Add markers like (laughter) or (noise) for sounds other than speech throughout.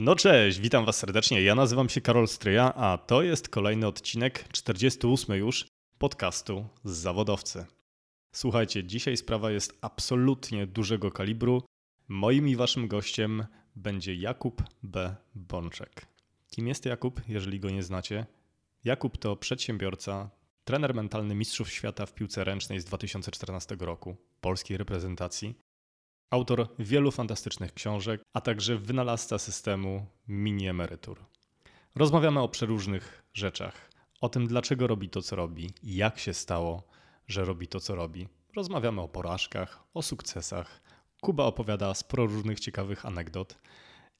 No cześć, witam Was serdecznie. Ja nazywam się Karol Stryja, a to jest kolejny odcinek, 48 już, podcastu z zawodowcy. Słuchajcie, dzisiaj sprawa jest absolutnie dużego kalibru. Moim i Waszym gościem będzie Jakub B. Bączek. Kim jest Jakub, jeżeli go nie znacie? Jakub to przedsiębiorca, trener mentalny Mistrzów Świata w piłce ręcznej z 2014 roku, polskiej reprezentacji, autor wielu fantastycznych książek, a także wynalazca systemu mini emerytur. Rozmawiamy o przeróżnych rzeczach, o tym dlaczego robi to, co robi, jak się stało, że robi to, co robi. Rozmawiamy o porażkach, o sukcesach. Kuba opowiada sporo różnych ciekawych anegdot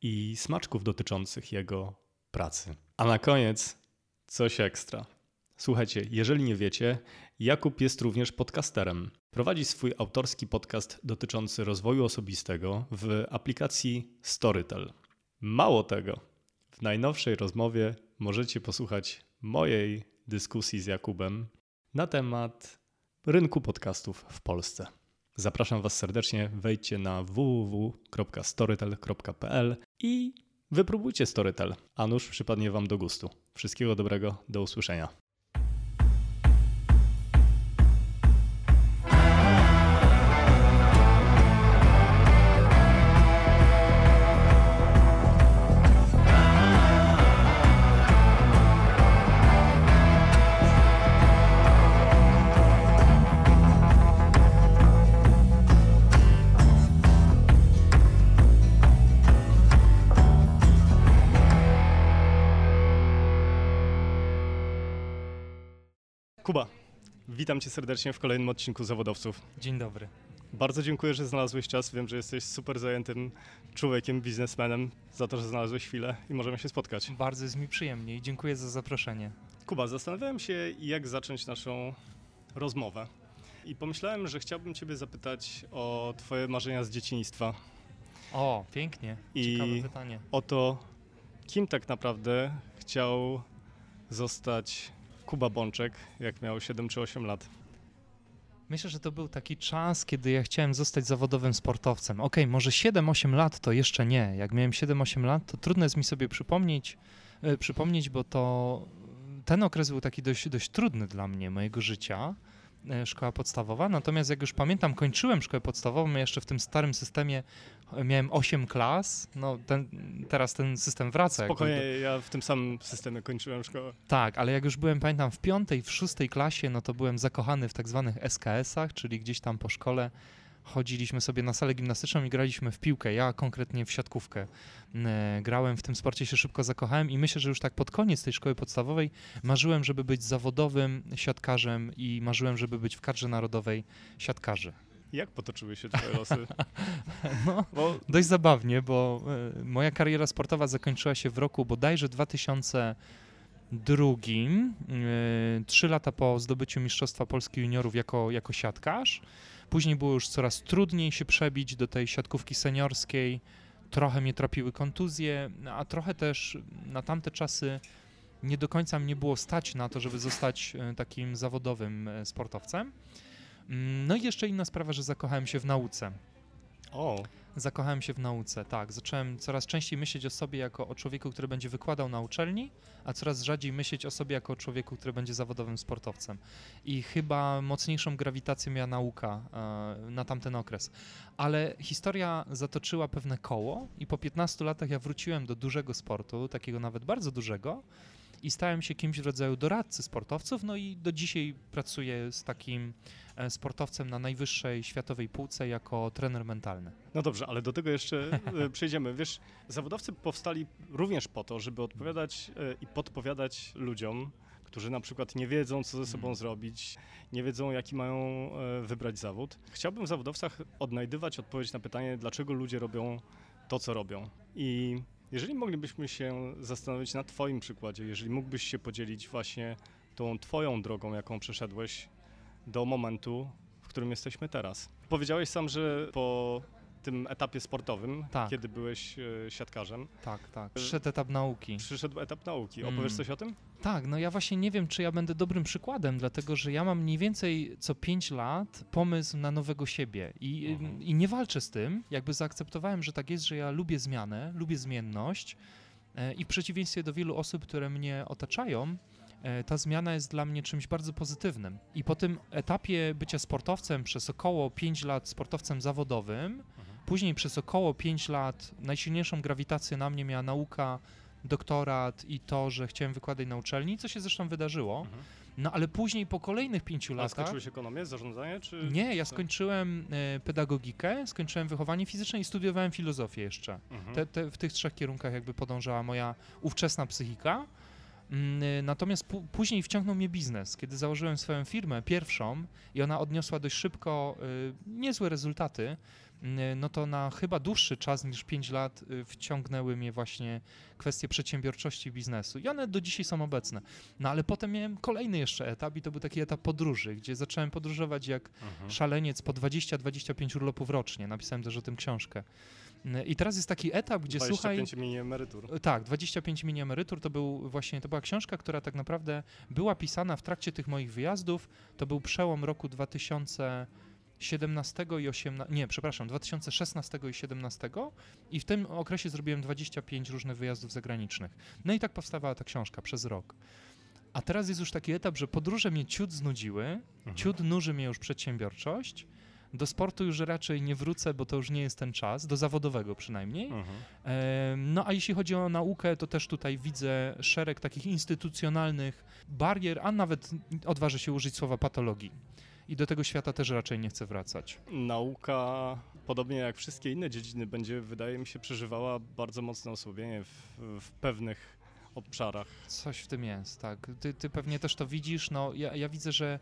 i smaczków dotyczących jego pracy. A na koniec coś ekstra. Słuchajcie, jeżeli nie wiecie, Jakub jest również podcasterem. Prowadzi swój autorski podcast dotyczący rozwoju osobistego w aplikacji Storytel. Mało tego, w najnowszej rozmowie możecie posłuchać mojej dyskusji z Jakubem na temat rynku podcastów w Polsce. Zapraszam Was serdecznie, wejdźcie na www.storytel.pl i wypróbujcie Storytel, a nuż przypadnie Wam do gustu. Wszystkiego dobrego, do usłyszenia. Witam cię serdecznie w kolejnym odcinku Zawodowców. Dzień dobry. Bardzo dziękuję, że znalazłeś czas. Wiem, że jesteś super zajętym człowiekiem, biznesmenem, za to, że znalazłeś chwilę i możemy się spotkać. Bardzo jest mi przyjemnie i dziękuję za zaproszenie. Kuba, zastanawiałem się, jak zacząć naszą rozmowę. I pomyślałem, że chciałbym Ciebie zapytać o Twoje marzenia z dzieciństwa. O, pięknie. I Ciekawe pytanie. O to, kim tak naprawdę chciał zostać Kuba Bączek, jak miał 7 czy 8 lat. Myślę, że to był taki czas, kiedy ja chciałem zostać zawodowym sportowcem. Okej, może 7-8 lat to jeszcze nie. Jak miałem 7-8 lat, to trudno jest mi sobie przypomnieć, e, przypomnieć, bo to ten okres był taki dość, dość trudny dla mnie, mojego życia. E, Szkoła podstawowa. Natomiast jak już pamiętam, kończyłem szkołę podstawową, jeszcze w tym starym systemie e, miałem 8 klas. No, ten, teraz ten system wraca. Spokojnie, ja w tym samym systemie kończyłem szkołę. Tak, ale jak już byłem, pamiętam, w piątej, w szóstej klasie, no to byłem zakochany w tak zwanych SKS-ach, czyli gdzieś tam po szkole chodziliśmy sobie na salę gimnastyczną i graliśmy w piłkę. Ja konkretnie w siatkówkę grałem, w tym sporcie się szybko zakochałem i myślę, że już tak pod koniec tej szkoły podstawowej marzyłem, żeby być zawodowym siatkarzem i marzyłem, żeby być w kadrze narodowej siatkarzy. Jak potoczyły się Twoje losy? (laughs) No, Bo dość zabawnie, bo e, moja kariera sportowa zakończyła się w roku bodajże 2002, e, trzy lata po zdobyciu Mistrzostwa Polski Juniorów jako, jako siatkarz. Później było już coraz trudniej się przebić do tej siatkówki seniorskiej. Trochę mnie trapiły kontuzje, a trochę też na tamte czasy nie do końca mnie było stać na to, żeby zostać e, takim zawodowym e, sportowcem. Mm, No i jeszcze inna sprawa, że zakochałem się w nauce. O, Zakochałem się w nauce, tak. Zacząłem coraz częściej myśleć o sobie jako o człowieku, który będzie wykładał na uczelni, a coraz rzadziej myśleć o sobie jako o człowieku, który będzie zawodowym sportowcem. I chyba mocniejszą grawitację miała nauka e, na tamten okres. Ale historia zatoczyła pewne koło i po 15 latach ja wróciłem do dużego sportu, takiego nawet bardzo dużego, i stałem się kimś w rodzaju doradcy sportowców, no i do dzisiaj pracuję z takim e, sportowcem na najwyższej światowej półce jako trener mentalny. no dobrze, ale do tego jeszcze e, (laughs) przejdziemy. Wiesz, zawodowcy powstali również po to, żeby odpowiadać e, i podpowiadać ludziom, którzy na przykład nie wiedzą, co ze sobą Mhm. zrobić, nie wiedzą, jaki mają wybrać zawód. Chciałbym w zawodowcach odnajdywać odpowiedź na pytanie, dlaczego ludzie robią to, co robią. I jeżeli moglibyśmy się zastanowić na Twoim przykładzie, jeżeli mógłbyś się podzielić właśnie tą Twoją drogą, jaką przeszedłeś do momentu, w którym jesteśmy teraz. Powiedziałeś sam, że po tym etapie sportowym, Tak. kiedy byłeś e, siatkarzem. Tak, tak. Przyszedł etap nauki. Przyszedł etap nauki. Mm. Opowiesz coś o tym? Tak, no ja właśnie nie wiem, czy ja będę dobrym przykładem, dlatego że ja mam mniej więcej co 5 lat pomysł na nowego siebie i, Mhm. i nie walczę z tym. Jakby zaakceptowałem, że tak jest, że ja lubię zmianę, lubię zmienność e, i w przeciwieństwie do wielu osób, które mnie otaczają, ta zmiana jest dla mnie czymś bardzo pozytywnym. I po tym etapie bycia sportowcem przez około 5 lat sportowcem zawodowym, Później przez około 5 lat najsilniejszą grawitację na mnie miała nauka, doktorat i to, że chciałem wykładać na uczelni, co się zresztą wydarzyło. Mhm. No ale później po kolejnych pięciu A latach. skończyłeś ekonomię, zarządzanie, czy... Nie, ja skończyłem e, pedagogikę, skończyłem wychowanie fizyczne i studiowałem filozofię jeszcze. Mhm. Te, te, w tych trzech kierunkach jakby podążała moja ówczesna psychika. Mm, y, Natomiast później wciągnął mnie biznes, kiedy założyłem swoją firmę, pierwszą, i ona odniosła dość szybko y, niezłe rezultaty. y, No to na chyba dłuższy czas niż 5 lat wciągnęły mnie właśnie kwestie przedsiębiorczości biznesu. I one do dzisiaj są obecne. No ale potem miałem kolejny jeszcze etap, i to był taki etap podróży, gdzie zacząłem podróżować jak Mhm. szaleniec po 20-25 urlopów rocznie. Napisałem też o tym książkę. Y, I teraz jest taki etap, gdzie słuchaj. 25 mini emerytur. Tak, 25 mini emerytur to był właśnie, to była książka, która tak naprawdę była pisana w trakcie tych moich wyjazdów. To był przełom roku 2017 i 18, nie, przepraszam, 2016 i 17 i w tym okresie zrobiłem 25 różnych wyjazdów zagranicznych. No i tak powstawała ta książka przez rok. A teraz jest już taki etap, że podróże mnie ciut znudziły, Mhm. ciut nuży mnie już przedsiębiorczość. Do sportu już raczej nie wrócę, bo to już nie jest ten czas, do zawodowego przynajmniej. Mhm. Em, No a jeśli chodzi o naukę, to też tutaj widzę szereg takich instytucjonalnych barier, a nawet odważę się użyć słowa patologii. I do tego świata też raczej nie chcę wracać. Nauka, podobnie jak wszystkie inne dziedziny, będzie, wydaje mi się, przeżywała bardzo mocne osłabienie w, w pewnych obszarach. Coś w tym jest, tak. Ty, ty pewnie też to widzisz. No, ja, ja widzę, że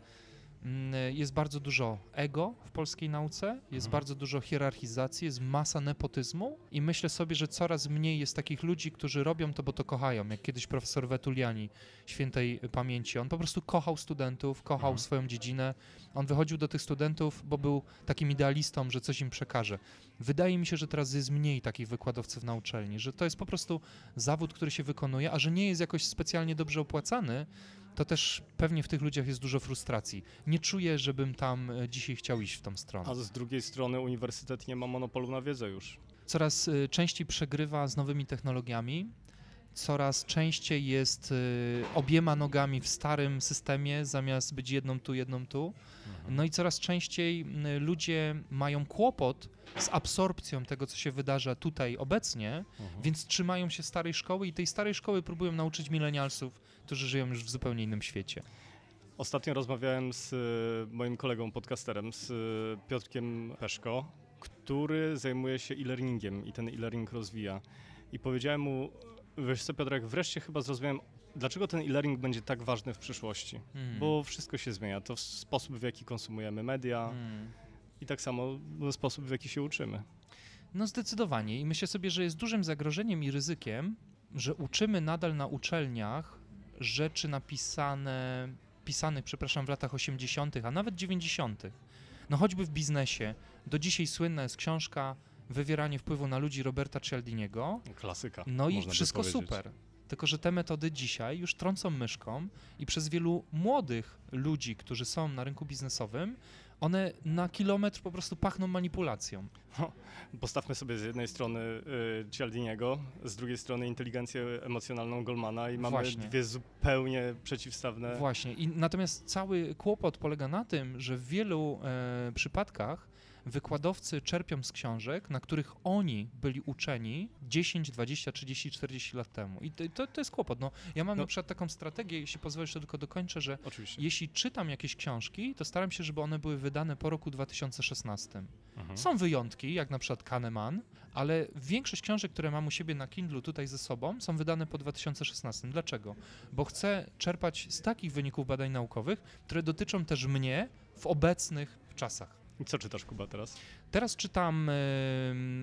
jest bardzo dużo ego w polskiej nauce, jest Mhm. bardzo dużo hierarchizacji, jest masa nepotyzmu i myślę sobie, że coraz mniej jest takich ludzi, którzy robią to, bo to kochają, jak kiedyś profesor Wetuliani świętej pamięci. On po prostu kochał studentów, kochał Mhm. swoją dziedzinę. On wychodził do tych studentów, bo był takim idealistą, że coś im przekaże. Wydaje mi się, że teraz jest mniej takich wykładowców na uczelni, że to jest po prostu zawód, który się wykonuje, a że nie jest jakoś specjalnie dobrze opłacany, to też pewnie w tych ludziach jest dużo frustracji. Nie czuję, żebym tam e, dzisiaj chciał iść w tą stronę. A z drugiej strony uniwersytet nie ma monopolu na wiedzę już. Coraz y, częściej przegrywa z nowymi technologiami, coraz częściej jest y, obiema nogami w starym systemie, zamiast być jedną tu, jedną tu. No i coraz częściej y, ludzie mają kłopot z absorpcją tego, co się wydarza tutaj obecnie, Mhm. więc trzymają się starej szkoły i tej starej szkoły próbują nauczyć milenialsów, którzy żyją już w zupełnie innym świecie. Ostatnio rozmawiałem z e, moim kolegą podcasterem, z Piotrkiem Peszko, który zajmuje się e-learningiem i ten e-learning rozwija. I powiedziałem mu, wiesz co Piotrek, wreszcie chyba zrozumiałem, dlaczego ten e-learning będzie tak ważny w przyszłości. Mm. Bo wszystko się zmienia. To sposób, w jaki konsumujemy media Mm. i tak samo no, sposób, w jaki się uczymy. No zdecydowanie i myślę sobie, że jest dużym zagrożeniem i ryzykiem, że uczymy nadal na uczelniach rzeczy napisane, pisanych, przepraszam, w latach 80., a nawet 90. No choćby w biznesie. Do dzisiaj słynna jest książka Wywieranie wpływu na ludzi Roberta Cialdiniego. Klasyka. No i wszystko super. Tylko, że te metody dzisiaj już trącą myszką i przez wielu młodych ludzi, którzy są na rynku biznesowym, one na kilometr po prostu pachną manipulacją. Postawmy sobie z jednej strony y, Cialdiniego, z drugiej strony inteligencję emocjonalną Goldmana i mamy Właśnie. dwie zupełnie przeciwstawne... Właśnie. I natomiast cały kłopot polega na tym, że w wielu e, przypadkach wykładowcy czerpią z książek, na których oni byli uczeni 10, 20, 30, 40 lat temu. I to, to, jest kłopot. No, ja mam No. na przykład taką strategię, jeśli pozwolisz, to tylko dokończę, że Oczywiście. jeśli czytam jakieś książki, to staram się, żeby one były wydane po roku 2016. Mhm. Są wyjątki, jak na przykład Kahneman, ale większość książek, które mam u siebie na Kindle tutaj ze sobą, są wydane po 2016. Dlaczego? Bo chcę czerpać z takich wyników badań naukowych, które dotyczą też mnie w obecnych czasach. Co czytasz, Kuba, teraz? Teraz czytam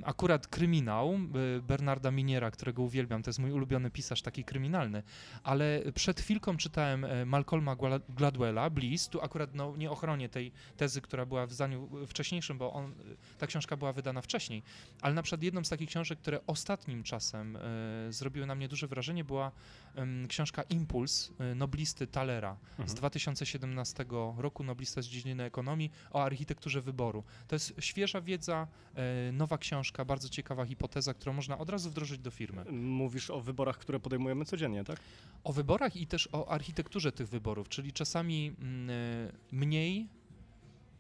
akurat kryminał Bernarda Miniera, którego uwielbiam, to jest mój ulubiony pisarz taki kryminalny, ale przed chwilką czytałem e, Malcolma Gladwella, Bliss, tu akurat no, nie ochronię tej tezy, która była w zdaniu wcześniejszym, bo on, ta książka była wydana wcześniej, ale na przykład jedną z takich książek, które ostatnim czasem e, zrobiły na mnie duże wrażenie, była książka Impuls e, noblisty Talera mhm. z 2017 roku, noblista z dziedziny ekonomii o architekturze wyboru. To jest świeża wiedza, e, nowa książka, bardzo ciekawa hipoteza, którą można od razu wdrożyć do firmy. Mówisz o wyborach, które podejmujemy codziennie, tak? O wyborach i też o architekturze tych wyborów, czyli czasami mm, e, mniej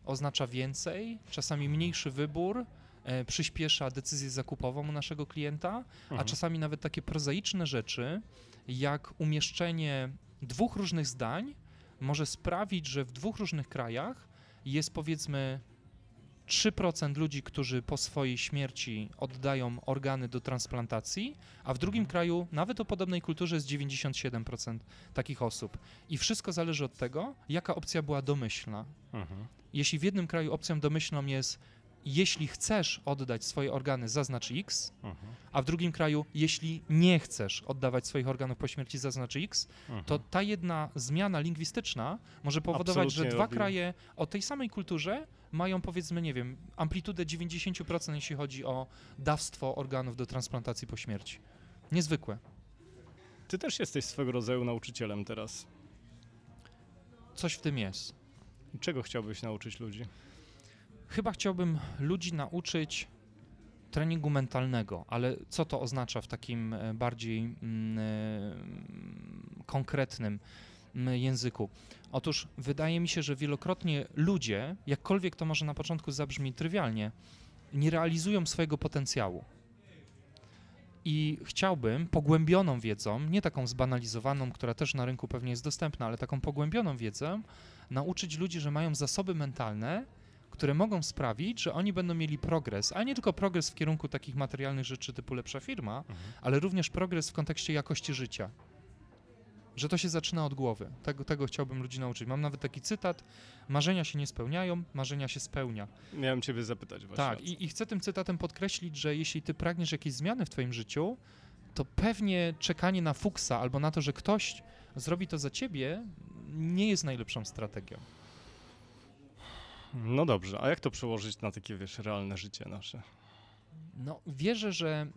oznacza więcej, czasami mniejszy wybór e, przyspiesza decyzję zakupową u naszego klienta, mhm. a czasami nawet takie prozaiczne rzeczy, jak umieszczenie dwóch różnych zdań może sprawić, że w dwóch różnych krajach jest powiedzmy 3% ludzi, którzy po swojej śmierci oddają organy do transplantacji, a w drugim mhm. kraju, nawet o podobnej kulturze, jest 97% takich osób. I wszystko zależy od tego, jaka opcja była domyślna. Mhm. Jeśli w jednym kraju opcją domyślną jest jeśli chcesz oddać swoje organy, zaznacz X, mhm. a w drugim kraju, jeśli nie chcesz oddawać swoich organów po śmierci, zaznacz X, mhm. to ta jedna zmiana lingwistyczna może powodować, Absolutnie że dwa robi. kraje o tej samej kulturze mają powiedzmy, nie wiem, amplitudę 90%, jeśli chodzi o dawstwo organów do transplantacji po śmierci. Niezwykłe. Ty też jesteś swego rodzaju nauczycielem teraz. Coś w tym jest. Czego chciałbyś nauczyć ludzi? Chyba chciałbym ludzi nauczyć treningu mentalnego, ale co to oznacza w takim e, bardziej mm, e, konkretnym języku? Otóż wydaje mi się, że wielokrotnie ludzie, jakkolwiek to może na początku zabrzmi trywialnie, nie realizują swojego potencjału. I chciałbym pogłębioną wiedzą, nie taką zbanalizowaną, która też na rynku pewnie jest dostępna, ale taką pogłębioną wiedzę, nauczyć ludzi, że mają zasoby mentalne, które mogą sprawić, że oni będą mieli progres, a nie tylko progres w kierunku takich materialnych rzeczy typu lepsza firma, mhm. ale również progres w kontekście jakości życia. Że to się zaczyna od głowy. Tego, tego chciałbym ludzi nauczyć. Mam nawet taki cytat: Marzenia się nie spełniają, marzenia się spełnia. Miałem Ciebie zapytać właśnie. Tak, i, i chcę tym cytatem podkreślić, że jeśli Ty pragniesz jakiejś zmiany w Twoim życiu, to pewnie czekanie na fuksa albo na to, że ktoś zrobi to za Ciebie, nie jest najlepszą strategią. No dobrze, a jak to przełożyć na takie, wiesz, realne życie nasze? No, wierzę, że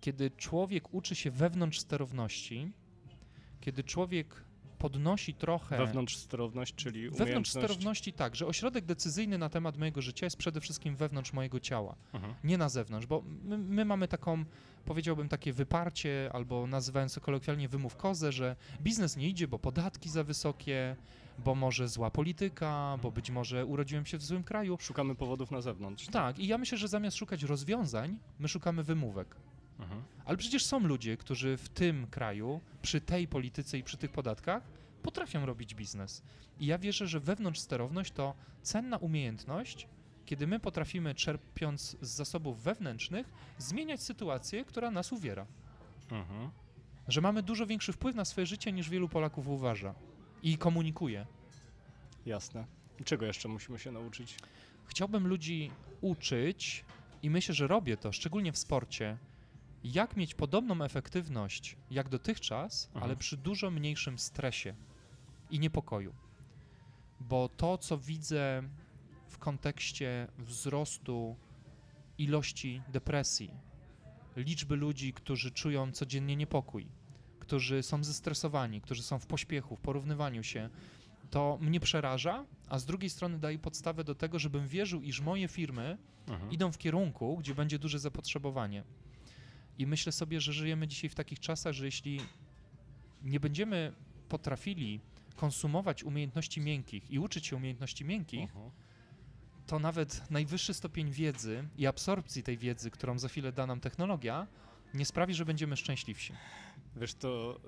kiedy człowiek uczy się wewnątrz sterowności, kiedy człowiek podnosi trochę. Wewnątrz sterowność, czyli umiejętność. Wewnątrz sterowności tak, że ośrodek decyzyjny na temat mojego życia jest przede wszystkim wewnątrz mojego ciała, mhm. nie na zewnątrz, bo my, my, mamy taką, powiedziałbym, takie wyparcie, albo nazywając to kolokwialnie wymów kozę, że biznes nie idzie, bo podatki za wysokie, bo może zła polityka, bo być może urodziłem się w złym kraju. Szukamy powodów na zewnątrz. Tak, i ja myślę, że zamiast szukać rozwiązań, my szukamy wymówek. Mhm. Ale przecież są ludzie, którzy w tym kraju, przy tej polityce i przy tych podatkach potrafią robić biznes. I ja wierzę, że wewnątrz sterowność to cenna umiejętność, kiedy my potrafimy, czerpiąc z zasobów wewnętrznych, zmieniać sytuację, która nas uwiera. Mhm. Że mamy dużo większy wpływ na swoje życie, niż wielu Polaków uważa i komunikuje. Jasne. I czego jeszcze musimy się nauczyć? Chciałbym ludzi uczyć i myślę, że robię to, szczególnie w sporcie, jak mieć podobną efektywność jak dotychczas, mhm. ale przy dużo mniejszym stresie i niepokoju. Bo to, co widzę w kontekście wzrostu ilości depresji, liczby ludzi, którzy czują codziennie niepokój, którzy są zestresowani, którzy są w pośpiechu, w porównywaniu się, to mnie przeraża, a z drugiej strony daje podstawę do tego, żebym wierzył, iż moje firmy mhm. idą w kierunku, gdzie będzie duże zapotrzebowanie. I myślę sobie, że żyjemy dzisiaj w takich czasach, że jeśli nie będziemy potrafili konsumować umiejętności miękkich i uczyć się umiejętności miękkich, uh -huh. to nawet najwyższy stopień wiedzy i absorpcji tej wiedzy, którą za chwilę da nam technologia, nie sprawi, że będziemy szczęśliwsi. Wiesz, to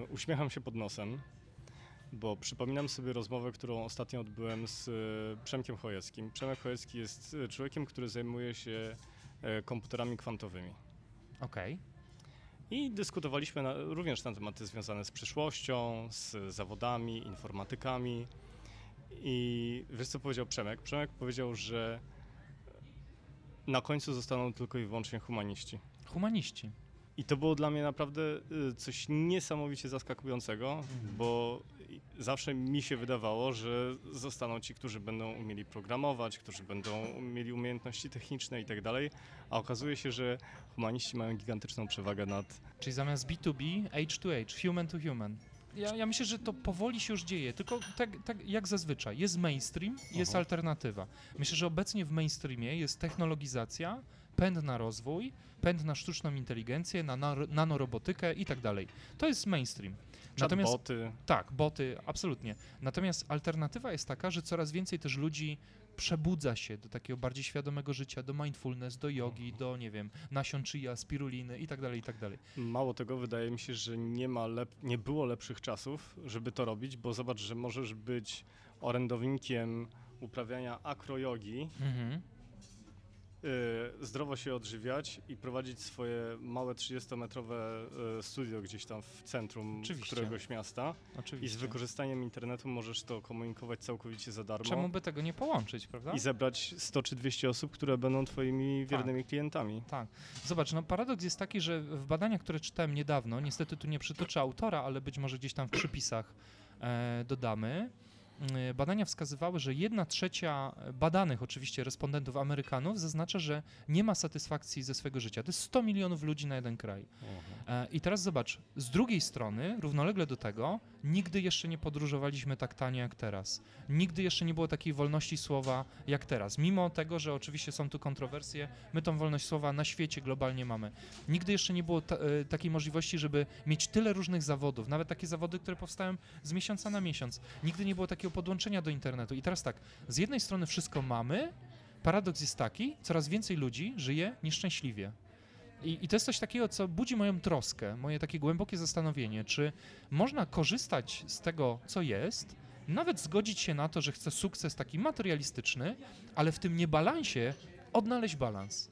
yy, uśmiecham się pod nosem, bo przypominam sobie rozmowę, którą ostatnio odbyłem z yy, Przemkiem Chojeckim. Przemek Chojecki jest e, człowiekiem, który zajmuje się yy, komputerami kwantowymi. Okej. Okay. I dyskutowaliśmy na, również na tematy związane z przyszłością, z zawodami, informatykami. I wiesz co powiedział Przemek? Przemek powiedział, że na końcu zostaną tylko i wyłącznie humaniści. Humaniści. I to było dla mnie naprawdę y, coś niesamowicie zaskakującego, Mhm. bo zawsze mi się wydawało, że zostaną ci, którzy będą umieli programować, którzy będą mieli umiejętności techniczne i tak dalej, a okazuje się, że humaniści mają gigantyczną przewagę nad Czyli zamiast B2B, H2H, human to human. Ja, ja myślę, że to powoli się już dzieje, tylko tak, tak jak zazwyczaj. Jest mainstream, jest Aha. alternatywa. Myślę, że obecnie w mainstreamie jest technologizacja, pęd na rozwój, pęd na sztuczną inteligencję, na nano- nanorobotykę i tak dalej. To jest mainstream. Natomiast chatboty. tak, boty, absolutnie. Natomiast alternatywa jest taka, że coraz więcej też ludzi przebudza się do takiego bardziej świadomego życia, do mindfulness, do jogi, do, nie wiem, nasion chia, spiruliny i tak dalej, i tak dalej. Mało tego, wydaje mi się, że nie, ma lep- nie było lepszych czasów, żeby to robić, bo zobacz, że możesz być orędownikiem uprawiania akrojogi, Mhm. Y, zdrowo się odżywiać i prowadzić swoje małe 30-metrowe y, studio gdzieś tam w centrum Oczywiście. któregoś miasta i Oczywiście. z wykorzystaniem internetu możesz to komunikować całkowicie za darmo Czemu by tego nie połączyć, prawda? i zebrać 100 czy 200 osób, które będą twoimi wiernymi klientami. Tak. Zobacz, no paradoks jest taki, że w badaniach, które czytałem niedawno, niestety tu nie przytoczę autora, ale być może gdzieś tam w przypisach e, dodamy, badania wskazywały, że jedna trzecia badanych oczywiście respondentów Amerykanów zaznacza, że nie ma satysfakcji ze swojego życia. To jest 100 milionów ludzi na jeden kraj. E, I teraz zobacz, z drugiej strony, równolegle do tego, nigdy jeszcze nie podróżowaliśmy tak tanio jak teraz. Nigdy jeszcze nie było takiej wolności słowa jak teraz. Mimo tego, że oczywiście są tu kontrowersje, my tą wolność słowa na świecie globalnie mamy. Nigdy jeszcze nie było ta, e, takiej możliwości, żeby mieć tyle różnych zawodów, nawet takie zawody, które powstają z miesiąca na miesiąc. Nigdy nie było takiego podłączenia do internetu. I teraz tak, z jednej strony wszystko mamy, paradoks jest taki, coraz więcej ludzi żyje nieszczęśliwie. I, I to jest coś takiego, co budzi moją troskę, moje takie głębokie zastanowienie, czy można korzystać z tego, co jest, nawet zgodzić się na to, że chcę sukces taki materialistyczny, ale w tym niebalansie odnaleźć balans.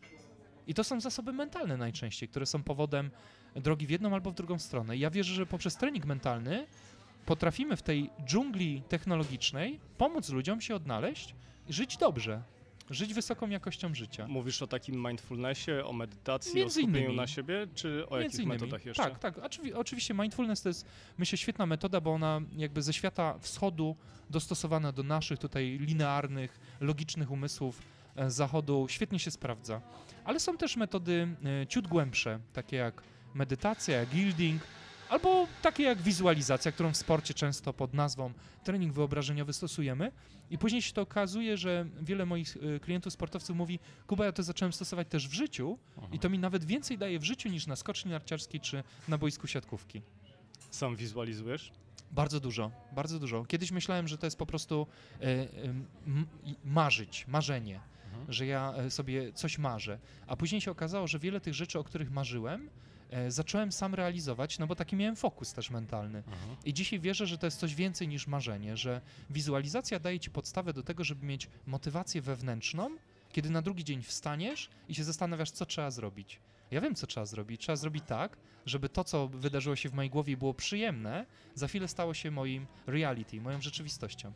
I to są zasoby mentalne najczęściej, które są powodem drogi w jedną albo w drugą stronę. I ja wierzę, że poprzez trening mentalny potrafimy w tej dżungli technologicznej pomóc ludziom się odnaleźć i żyć dobrze, żyć wysoką jakością życia. Mówisz o takim mindfulnessie, o medytacji, Między o skupieniu innymi. na siebie, czy o jakich metodach jeszcze? Tak, tak. Oczywi- oczywiście mindfulness to jest, myślę, świetna metoda, bo ona jakby ze świata wschodu dostosowana do naszych tutaj linearnych, logicznych umysłów e, zachodu świetnie się sprawdza. Ale są też metody e, ciut głębsze, takie jak medytacja, jak gilding, albo takie jak wizualizacja, którą w sporcie często pod nazwą trening wyobrażeniowy stosujemy. I później się to okazuje, że wiele moich e, klientów sportowców mówi, Kuba, ja to zacząłem stosować też w życiu, i to mi nawet więcej daje w życiu niż na skoczni narciarskiej czy na boisku siatkówki. Sam wizualizujesz? Bardzo dużo, bardzo dużo. Kiedyś myślałem, że to jest po prostu m- i- marzyć, marzenie, Mhm. że ja e, sobie coś marzę. A później się okazało, że wiele tych rzeczy, o których marzyłem, zacząłem sam realizować, no bo taki miałem fokus też mentalny. I dzisiaj wierzę, że to jest coś więcej niż marzenie, że wizualizacja daje ci podstawę do tego, żeby mieć motywację wewnętrzną, kiedy na drugi dzień wstaniesz i się zastanawiasz, co trzeba zrobić. Ja wiem, co trzeba zrobić. Trzeba zrobić tak, żeby to, co wydarzyło się w mojej głowie było przyjemne, za chwilę stało się moim reality, moją rzeczywistością.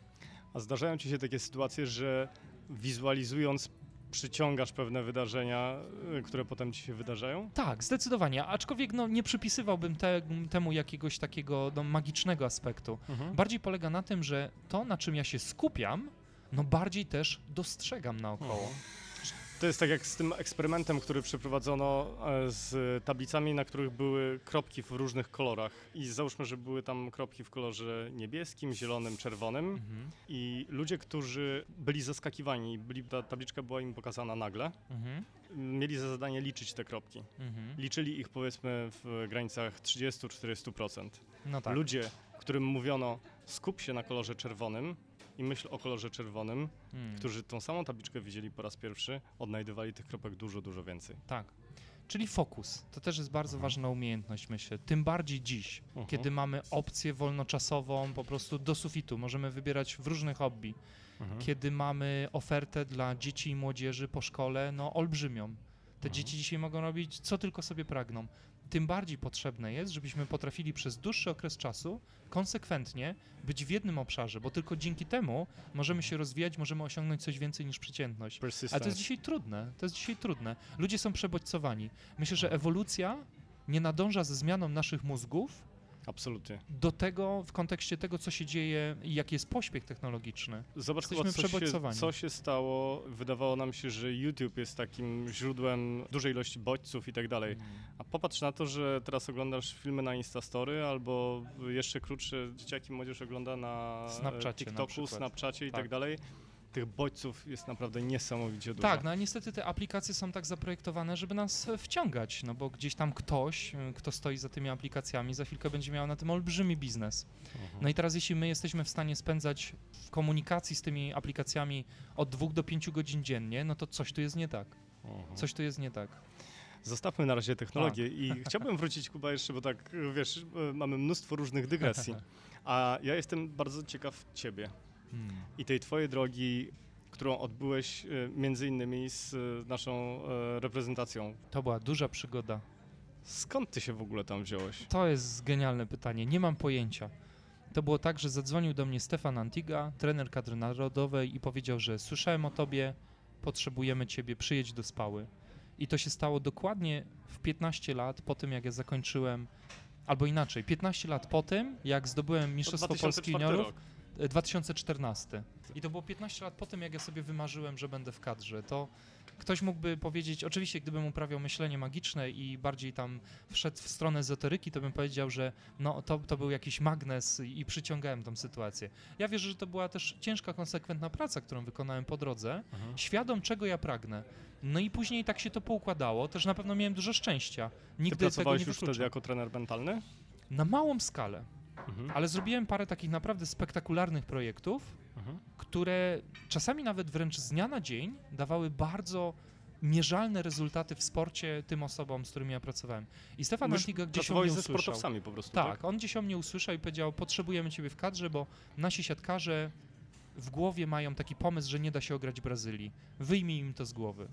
A zdarzają ci się takie sytuacje, że wizualizując przyciągasz pewne wydarzenia, y, które potem ci się wydarzają? Tak, zdecydowanie. Aczkolwiek no, nie przypisywałbym te, temu jakiegoś takiego no, magicznego aspektu. Bardziej polega na tym, że to, na czym ja się skupiam, no bardziej też dostrzegam naokoło. To jest tak jak z tym eksperymentem, który przeprowadzono e, z tablicami, na których były kropki w różnych kolorach. I załóżmy, że były tam kropki w kolorze niebieskim, zielonym, czerwonym. Mhm, I ludzie, którzy byli zaskakiwani, byli, ta tabliczka była im pokazana nagle, mhm, mieli za zadanie liczyć te kropki. mhm. Liczyli ich powiedzmy w granicach 30-40%. No tak. Ludzie, którym mówiono skup się na kolorze czerwonym i myśl o kolorze czerwonym, Mm, którzy tą samą tabliczkę widzieli po raz pierwszy, odnajdywali tych kropek dużo, dużo więcej. Tak. Czyli fokus. To też jest bardzo Mhm. ważna umiejętność, myślę. Tym bardziej dziś, Mhm. kiedy mamy opcję wolnoczasową po prostu do sufitu. Możemy wybierać w różnych hobby. Mhm. Kiedy mamy ofertę dla dzieci i młodzieży po szkole, no olbrzymią. Te dzieci dzisiaj mogą robić co tylko sobie pragną. Tym bardziej potrzebne jest, żebyśmy potrafili przez dłuższy okres czasu konsekwentnie być w jednym obszarze, bo tylko dzięki temu możemy się rozwijać, możemy osiągnąć coś więcej niż przeciętność. Ale to jest dzisiaj trudne. To jest dzisiaj trudne. Ludzie są przebodźcowani. Myślę, że ewolucja nie nadąża ze zmianą naszych mózgów, Absolutnie. do tego w kontekście tego, co się dzieje i jaki jest pośpiech technologiczny. Zobacz, Jesteśmy chyba, co, się, co się stało. Wydawało nam się, że YouTube jest takim źródłem dużej ilości bodźców i tak dalej. A popatrz na to, że teraz oglądasz filmy na Instastory albo jeszcze krótsze dzieciaki młodzież ogląda na na TikToku, przykład. Snapchacie i Tak. tak dalej. Tych bodźców jest naprawdę niesamowicie dużo. Tak, no a niestety te aplikacje są tak zaprojektowane, żeby nas e, wciągać, no bo gdzieś tam ktoś, e, kto stoi za tymi aplikacjami, za chwilkę będzie miał na tym olbrzymi biznes. Mhm. No i teraz jeśli my jesteśmy w stanie spędzać w komunikacji z tymi aplikacjami od dwóch do pięciu godzin dziennie, no to coś tu jest nie tak. Mhm. Coś tu jest nie tak. Zostawmy na razie technologię Tak. i (laughs) chciałbym wrócić, Kuba, jeszcze, bo tak, wiesz, e, mamy mnóstwo różnych dygresji, (laughs) a ja jestem bardzo ciekaw ciebie Hmm. i tej twojej drogi, którą odbyłeś e, między innymi z e, naszą e, reprezentacją. To była duża przygoda. Skąd ty się w ogóle tam wziąłeś? To jest genialne pytanie, nie mam pojęcia. To było tak, że zadzwonił do mnie Stefan Antiga, trener kadry narodowej i powiedział, że słyszałem o tobie, potrzebujemy ciebie, przyjedź do Spały. I to się stało dokładnie w 15 lat po tym, jak ja zakończyłem, albo inaczej, 15 lat po tym, jak zdobyłem Mistrzostwo Polski 2004 Juniorów, rok. E, 2014. I to było 15 lat po tym, jak ja sobie wymarzyłem, że będę w kadrze. To ktoś mógłby powiedzieć, oczywiście gdybym uprawiał myślenie magiczne i bardziej tam wszedł w stronę ezoteryki, to bym powiedział, że no, to, to był jakiś magnes i przyciągałem tą sytuację. Ja wierzę, że to była też ciężka, konsekwentna praca, którą wykonałem po drodze, Mhm. świadom czego ja pragnę. No i później tak się to poukładało, też na pewno miałem dużo szczęścia. Ty Nigdy tego pracowałeś już wtedy jako trener mentalny? Na małą skalę, Mhm. ale zrobiłem parę takich naprawdę spektakularnych projektów, Mhm. które czasami nawet wręcz z dnia na dzień dawały bardzo mierzalne rezultaty w sporcie tym osobom, z którymi ja pracowałem. I Stefan Antiga gdzieś o mnie ze usłyszał. sportowcami po prostu, Tak, tak? on gdzieś o mnie usłyszał i powiedział, potrzebujemy ciebie w kadrze, bo nasi siatkarze w głowie mają taki pomysł, że nie da się ograć Brazylii. Wyjmij im to z głowy.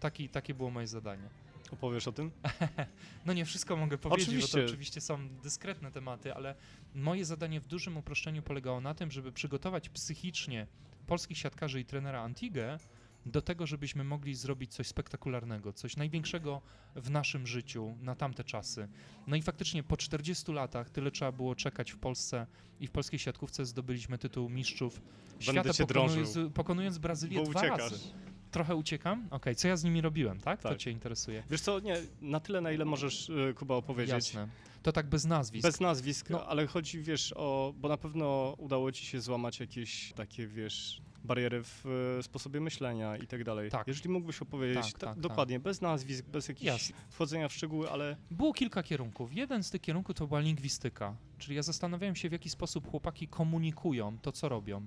Taki, takie było moje zadanie. Opowiesz o tym? (laughs) No nie wszystko mogę powiedzieć, bo Oczywiście. to oczywiście są dyskretne tematy, ale moje zadanie w dużym uproszczeniu polegało na tym, żeby przygotować psychicznie polskich siatkarzy i trenera Antigę do tego, żebyśmy mogli zrobić coś spektakularnego, coś największego w naszym życiu na tamte czasy. No i faktycznie po 40 latach tyle trzeba było czekać w Polsce i w polskiej siatkówce zdobyliśmy tytuł mistrzów świata, cię pokonując, drążył. pokonując Brazylię Bo dwa uciekasz. razy. Trochę uciekam? Okej, co ja z nimi robiłem, tak? To Tak. cię interesuje. Wiesz co, nie, na tyle, na ile możesz, e, Kuba, opowiedzieć. Jasne. To tak bez nazwisk. Bez nazwisk, No. ale chodzi, wiesz, o, bo na pewno udało ci się złamać jakieś takie, wiesz, bariery w e, sposobie myślenia i tak dalej. Tak. Jeżeli mógłbyś opowiedzieć Tak, tak, tak. dokładnie, bez nazwisk, bez jakichś Jasne. wchodzenia w szczegóły, ale Było kilka kierunków. Jeden z tych kierunków to była lingwistyka, czyli ja zastanawiałem się, w jaki sposób chłopaki komunikują to, co robią.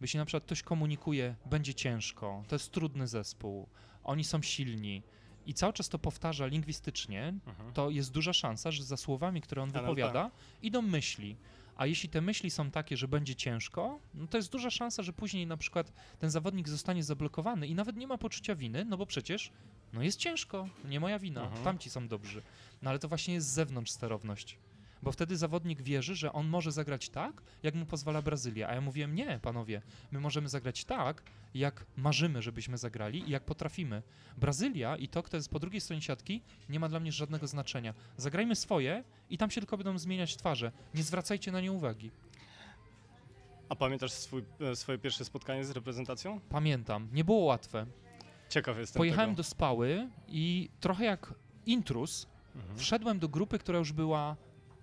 Bo Jeśli na przykład ktoś komunikuje, będzie ciężko, to jest trudny zespół, oni są silni i cały czas to powtarza lingwistycznie, to jest duża szansa, że za słowami, które on wypowiada, idą myśli. A jeśli te myśli są takie, że będzie ciężko, no to jest duża szansa, że później na przykład ten zawodnik zostanie zablokowany i nawet nie ma poczucia winy, no bo przecież no jest ciężko, nie moja wina, Mhm. tamci są dobrzy. No ale to właśnie jest zewnątrz sterowność. Bo wtedy zawodnik wierzy, że on może zagrać tak, jak mu pozwala Brazylia. A ja mówiłem, nie, panowie, my możemy zagrać tak, jak marzymy, żebyśmy zagrali i jak potrafimy. Brazylia i to, kto jest po drugiej stronie siatki, nie ma dla mnie żadnego znaczenia. Zagrajmy swoje i tam się tylko będą zmieniać twarze. Nie zwracajcie na nie uwagi. a pamiętasz swój, e, swoje pierwsze spotkanie z reprezentacją? Pamiętam, nie było łatwe. Ciekaw jestem Pojechałem tego. do Spały i trochę jak intrus Mhm. wszedłem do grupy, która już była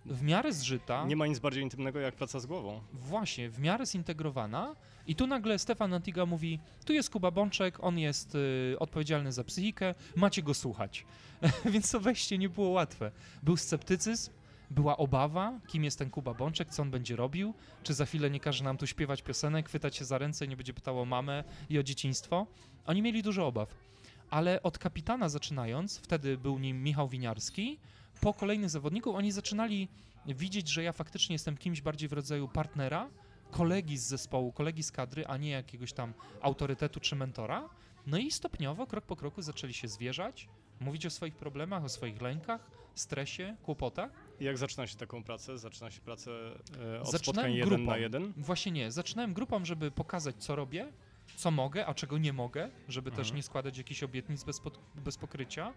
w miarę zżyta. Nie ma nic bardziej intymnego jak praca z głową. Właśnie, w miarę zintegrowana i tu nagle Stefan Antiga mówi, tu jest Kuba Bączek, on jest y, odpowiedzialny za psychikę, macie go słuchać. (laughs) Więc to wejście nie było łatwe. Był sceptycyzm, była obawa, kim jest ten Kuba Bączek, co on będzie robił, czy za chwilę nie każe nam tu śpiewać piosenek, chwytać się za ręce nie będzie pytał o mamę i o dzieciństwo. Oni mieli dużo obaw. Ale od kapitana zaczynając, wtedy był nim Michał Winiarski, po kolejnych zawodników oni zaczynali widzieć, że ja faktycznie jestem kimś bardziej w rodzaju partnera, kolegi z zespołu, kolegi z kadry, a nie jakiegoś tam autorytetu czy mentora. No i stopniowo, krok po kroku zaczęli się zwierzać, Mówić o swoich problemach, o swoich lękach, stresie, kłopotach. I jak zaczyna się taką pracę? Zaczyna się pracę e, od Zaczynałem spotkań jeden na jeden? Właśnie nie. Zaczynałem grupą, żeby pokazać, co robię, co mogę, a czego nie mogę, żeby też Mhm. nie składać jakichś obietnic bez, pod, bez pokrycia.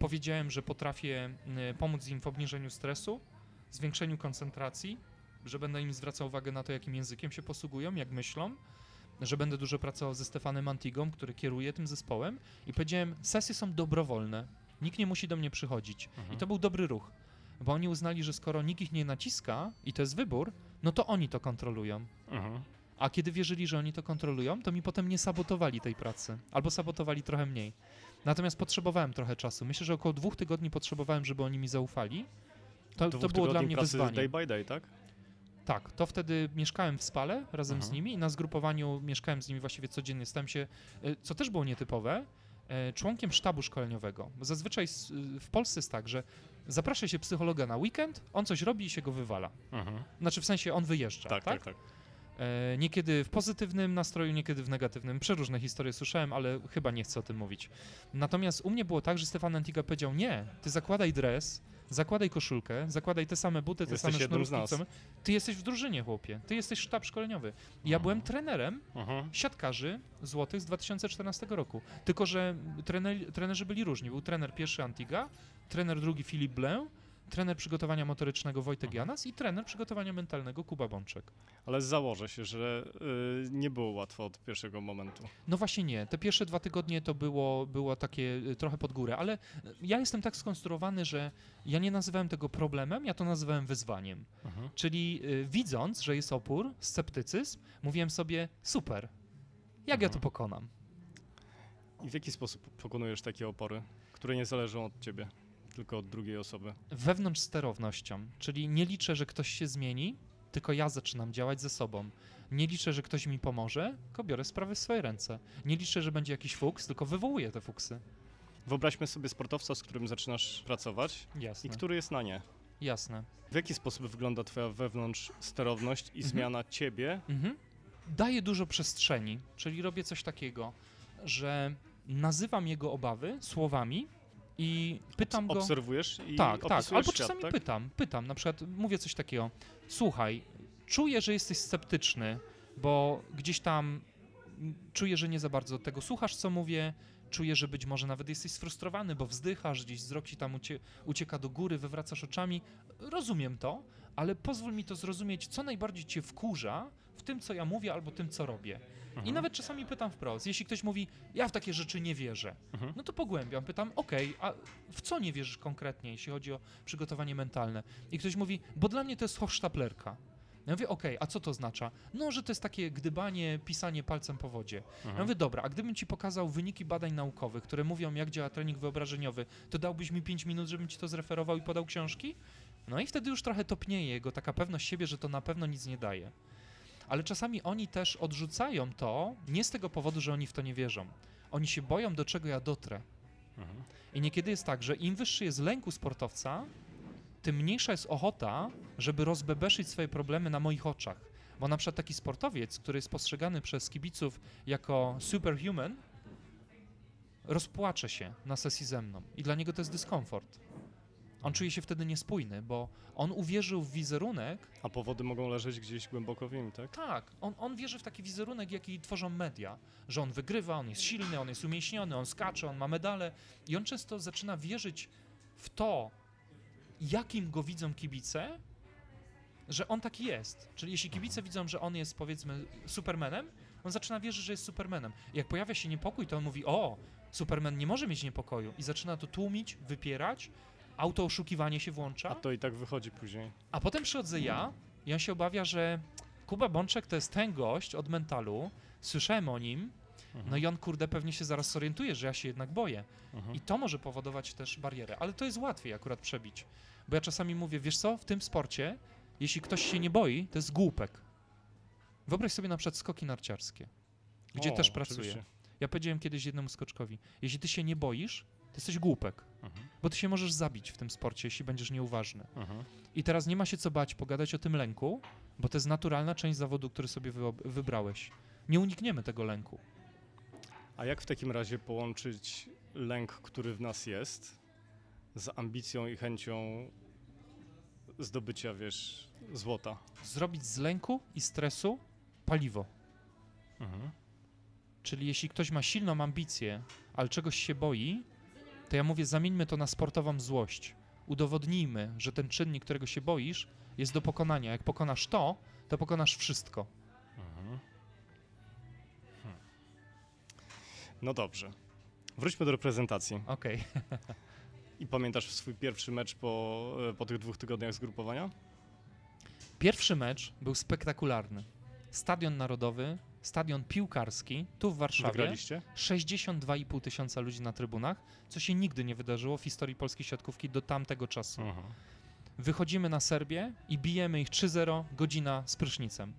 Powiedziałem, że potrafię y, pomóc im w obniżeniu stresu, zwiększeniu koncentracji, że będę im zwracał uwagę na to, jakim językiem się posługują, jak myślą, że będę dużo pracował ze Stefanem Antigą, który kieruje tym zespołem i powiedziałem, sesje są dobrowolne, nikt nie musi do mnie przychodzić. Mhm. I to był dobry ruch, bo oni uznali, że skoro nikt ich nie naciska i to jest wybór, no to oni to kontrolują. Mhm. A kiedy wierzyli, że oni to kontrolują, to mi potem nie sabotowali tej pracy. Albo sabotowali trochę mniej. Natomiast potrzebowałem trochę czasu. Myślę, że około dwóch tygodni potrzebowałem, żeby oni mi zaufali. To, to było dla mnie wyzwanie. day by day, tak? Tak, to wtedy mieszkałem w Spale razem z Mhm. nimi i na zgrupowaniu mieszkałem z nimi właściwie codziennie. Stałem się, e, co też było nietypowe, e, członkiem sztabu szkoleniowego. Zazwyczaj s- w Polsce jest tak, że zaprasza się psychologa na weekend, on coś robi i się go wywala. Mhm. Znaczy w sensie on wyjeżdża, Tak, tak, tak. E, Niekiedy w pozytywnym nastroju, niekiedy w negatywnym. Przeróżne historie słyszałem, ale chyba nie chcę o tym mówić. Natomiast u mnie było tak, że Stefan Antiga powiedział: Nie, ty zakładaj dres, zakładaj koszulkę, zakładaj te same buty, te Jesteś same sznurówki. Ty jesteś w drużynie, chłopie. Ty jesteś sztab szkoleniowy. Ja Mhm. byłem trenerem Mhm. siatkarzy złotych z 2014 roku. Tylko, że trener, trenerzy byli różni. Był trener pierwszy Antiga, trener drugi Filip Blę, trener przygotowania motorycznego Wojtek Janas i trener przygotowania mentalnego Kuba Bączek. Ale założę się, że y, nie było łatwo od pierwszego momentu. No właśnie nie. Te pierwsze dwa tygodnie to było, było takie y, trochę pod górę, ale y, ja jestem tak skonstruowany, że ja nie nazywałem tego problemem, ja to nazywałem wyzwaniem. Mhm. Czyli y, widząc, że jest opór, sceptycyzm, mówiłem sobie, super, jak ja to Mhm. pokonam? I w jaki sposób pokonujesz takie opory, które nie zależą od ciebie, tylko od drugiej osoby? Wewnątrz sterownością, czyli nie liczę, że ktoś się zmieni, tylko ja zaczynam działać ze sobą. Nie liczę, że ktoś mi pomoże, tylko biorę sprawy w swoje ręce. Nie liczę, że będzie jakiś fuks, tylko wywołuję te fuksy. Wyobraźmy sobie sportowca, z którym zaczynasz pracować i Jasne, który jest na nie. jasne. W jaki sposób wygląda twoja wewnątrz sterowność i Mhm. zmiana ciebie? Mhm. Daję dużo przestrzeni, czyli robię coś takiego, że nazywam jego obawy słowami i pytam go. Obserwujesz i Tak, tak. Albo świat, czasami tak? pytam, pytam, na przykład mówię coś takiego. Słuchaj, czuję, że jesteś sceptyczny, bo gdzieś tam czuję, że nie za bardzo tego słuchasz, co mówię. Czuję, że być może nawet jesteś sfrustrowany, bo wzdychasz, gdzieś wzrok ci tam ucie, ucieka do góry, wywracasz oczami. Rozumiem to, ale pozwól mi to zrozumieć, co najbardziej cię wkurza w tym, co ja mówię, albo tym, co robię. I Mhm. nawet czasami pytam wprost, jeśli ktoś mówi, ja w takie rzeczy nie wierzę, Mhm. no to pogłębiam, pytam, okej, a w co nie wierzysz konkretnie, jeśli chodzi o przygotowanie mentalne? I ktoś mówi, bo dla mnie to jest hochsztaplerka. Ja mówię, okej, a co to oznacza? No, że to jest takie gdybanie, pisanie palcem po wodzie. Ja Mhm. mówię, dobra, a gdybym ci pokazał wyniki badań naukowych, które mówią, jak działa trening wyobrażeniowy, to dałbyś mi 5 minut, żebym ci to zreferował i podał książki? No i wtedy już trochę topnieje jego taka pewność siebie, że to na pewno nic nie daje. Ale czasami oni też odrzucają to nie z tego powodu, że oni w to nie wierzą. Oni się boją, do czego ja dotrę. Mhm. I niekiedy jest tak, że im wyższy jest lęk u sportowca, tym mniejsza jest ochota, żeby rozbebeszyć swoje problemy na moich oczach. Bo na przykład taki sportowiec, który jest postrzegany przez kibiców jako superhuman, rozpłacze się na sesji ze mną i dla niego to jest dyskomfort. On czuje się wtedy niespójny, bo on uwierzył w wizerunek, A powody mogą leżeć gdzieś głęboko w nim, tak? tak, on, on wierzy w taki wizerunek, jaki tworzą media, że on wygrywa, on jest silny, on jest umięśniony, on skacze, on ma medale i on często zaczyna wierzyć w to, jakim go widzą kibice, że on taki jest. Czyli jeśli kibice widzą, że on jest powiedzmy supermanem, on zaczyna wierzyć, że jest supermanem. Jak pojawia się niepokój, to on mówi, o, superman nie może mieć niepokoju i zaczyna to tłumić, wypierać, autooszukiwanie się włącza. A to i tak wychodzi później. A potem przychodzę ja i on się obawia, że Kuba Bączek to jest ten gość od mentalu, słyszałem o nim, Mhm. no i on kurde pewnie się zaraz zorientuje, że ja się jednak boję. Mhm. I to może powodować też barierę, ale to jest łatwiej akurat przebić. Bo ja czasami mówię, wiesz co, w tym sporcie, jeśli ktoś się nie boi, to jest głupek. Wyobraź sobie na przykład skoki narciarskie, gdzie O, też pracuję. oczywiście. Ja powiedziałem kiedyś jednemu skoczkowi, jeśli ty się nie boisz, to jesteś głupek, Mhm. bo ty się możesz zabić w tym sporcie, jeśli będziesz nieuważny. Mhm. I teraz nie ma się co bać, pogadać o tym lęku, bo to jest naturalna część zawodu, który sobie wybrałeś. Nie unikniemy tego lęku. A jak w takim razie połączyć lęk, który w nas jest, z ambicją i chęcią zdobycia, wiesz, złota. Zrobić z lęku i stresu paliwo. Mhm. Czyli jeśli ktoś ma silną ambicję, ale czegoś się boi, to ja mówię, zamieńmy to na sportową złość. Udowodnijmy, że ten czynnik, którego się boisz, jest do pokonania. Jak pokonasz to, to pokonasz wszystko. Mhm. Hmm. No dobrze. Wróćmy do reprezentacji. Okej. I pamiętasz swój pierwszy mecz po, e, po tych dwóch tygodniach zgrupowania? Pierwszy mecz był spektakularny. Stadion Narodowy, stadion piłkarski, tu w Warszawie. Wygraliście? 62,5 tysiąca ludzi na trybunach, co się nigdy nie wydarzyło w historii polskiej siatkówki do tamtego czasu. Mhm. Wychodzimy na Serbię i bijemy ich 3-0, godzina z prysznicem.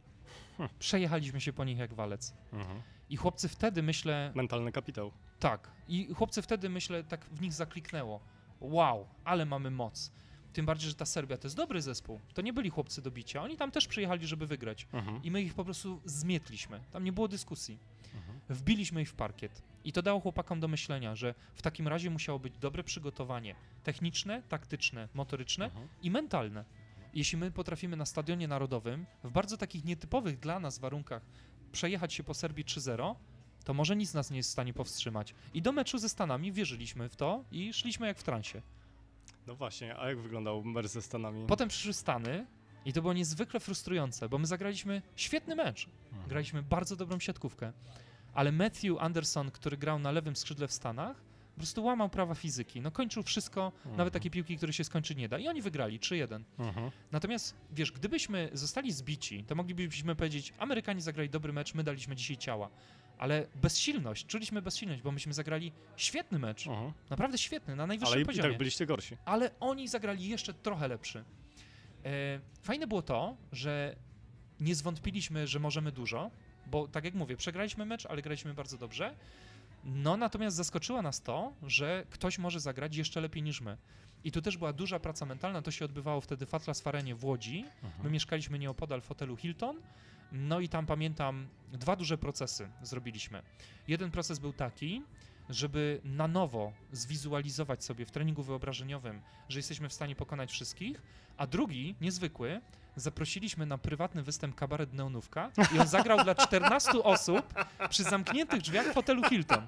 Hmm. Przejechaliśmy się po nich jak walec. Mhm. I chłopcy wtedy, myślę, Mentalny kapitał. tak, i chłopcy wtedy, myślę, tak w nich zakliknęło. Wow, ale mamy moc. Tym bardziej, że ta Serbia to jest dobry zespół. To nie byli chłopcy do bicia. Oni tam też przyjechali, żeby wygrać. Mhm. I my ich po prostu zmietliśmy. Tam nie było dyskusji. Mhm. Wbiliśmy ich w parkiet. I to dało chłopakom do myślenia, że w takim razie musiało być dobre przygotowanie techniczne, taktyczne, motoryczne Mhm. i mentalne. Jeśli my potrafimy na stadionie narodowym, w bardzo takich nietypowych dla nas warunkach, przejechać się po Serbii 3-0, to może nic nas nie jest w stanie powstrzymać. I do meczu ze Stanami wierzyliśmy w to i szliśmy jak w transie. No właśnie, a jak wyglądał mecz ze Stanami? Potem przyszły Stany i to było niezwykle frustrujące, bo my zagraliśmy świetny mecz. Mhm. Graliśmy bardzo dobrą siatkówkę. Ale Matthew Anderson, który grał na lewym skrzydle w Stanach, po prostu łamał prawa fizyki. No kończył wszystko, Mhm. nawet takie piłki, które się skończyć nie da. I oni wygrali 3-1. Mhm. Natomiast, wiesz, gdybyśmy zostali zbici, to moglibyśmy powiedzieć, Amerykanie zagrali dobry mecz, my daliśmy dzisiaj ciała. Ale bezsilność, czuliśmy bezsilność, bo myśmy zagrali świetny mecz. Naprawdę świetny, na najwyższym Ale i, i poziomie tak byliście gorsi. ale oni zagrali jeszcze trochę lepszy. E, fajne było to, że nie zwątpiliśmy, że możemy dużo, bo tak jak mówię, przegraliśmy mecz, ale graliśmy bardzo dobrze. No natomiast zaskoczyło nas to, że ktoś może zagrać jeszcze lepiej niż my. I tu też była duża praca mentalna, to się odbywało wtedy w Atlas Farenie w Łodzi. My mieszkaliśmy nieopodal w hotelu Hilton. No i tam pamiętam, dwa duże procesy zrobiliśmy. Jeden proces był taki, żeby na nowo zwizualizować sobie w treningu wyobrażeniowym, że jesteśmy w stanie pokonać wszystkich, a drugi, niezwykły, zaprosiliśmy na prywatny występ kabaret Neonówka i on zagrał dla 14 osób przy zamkniętych drzwiach w hotelu Hilton.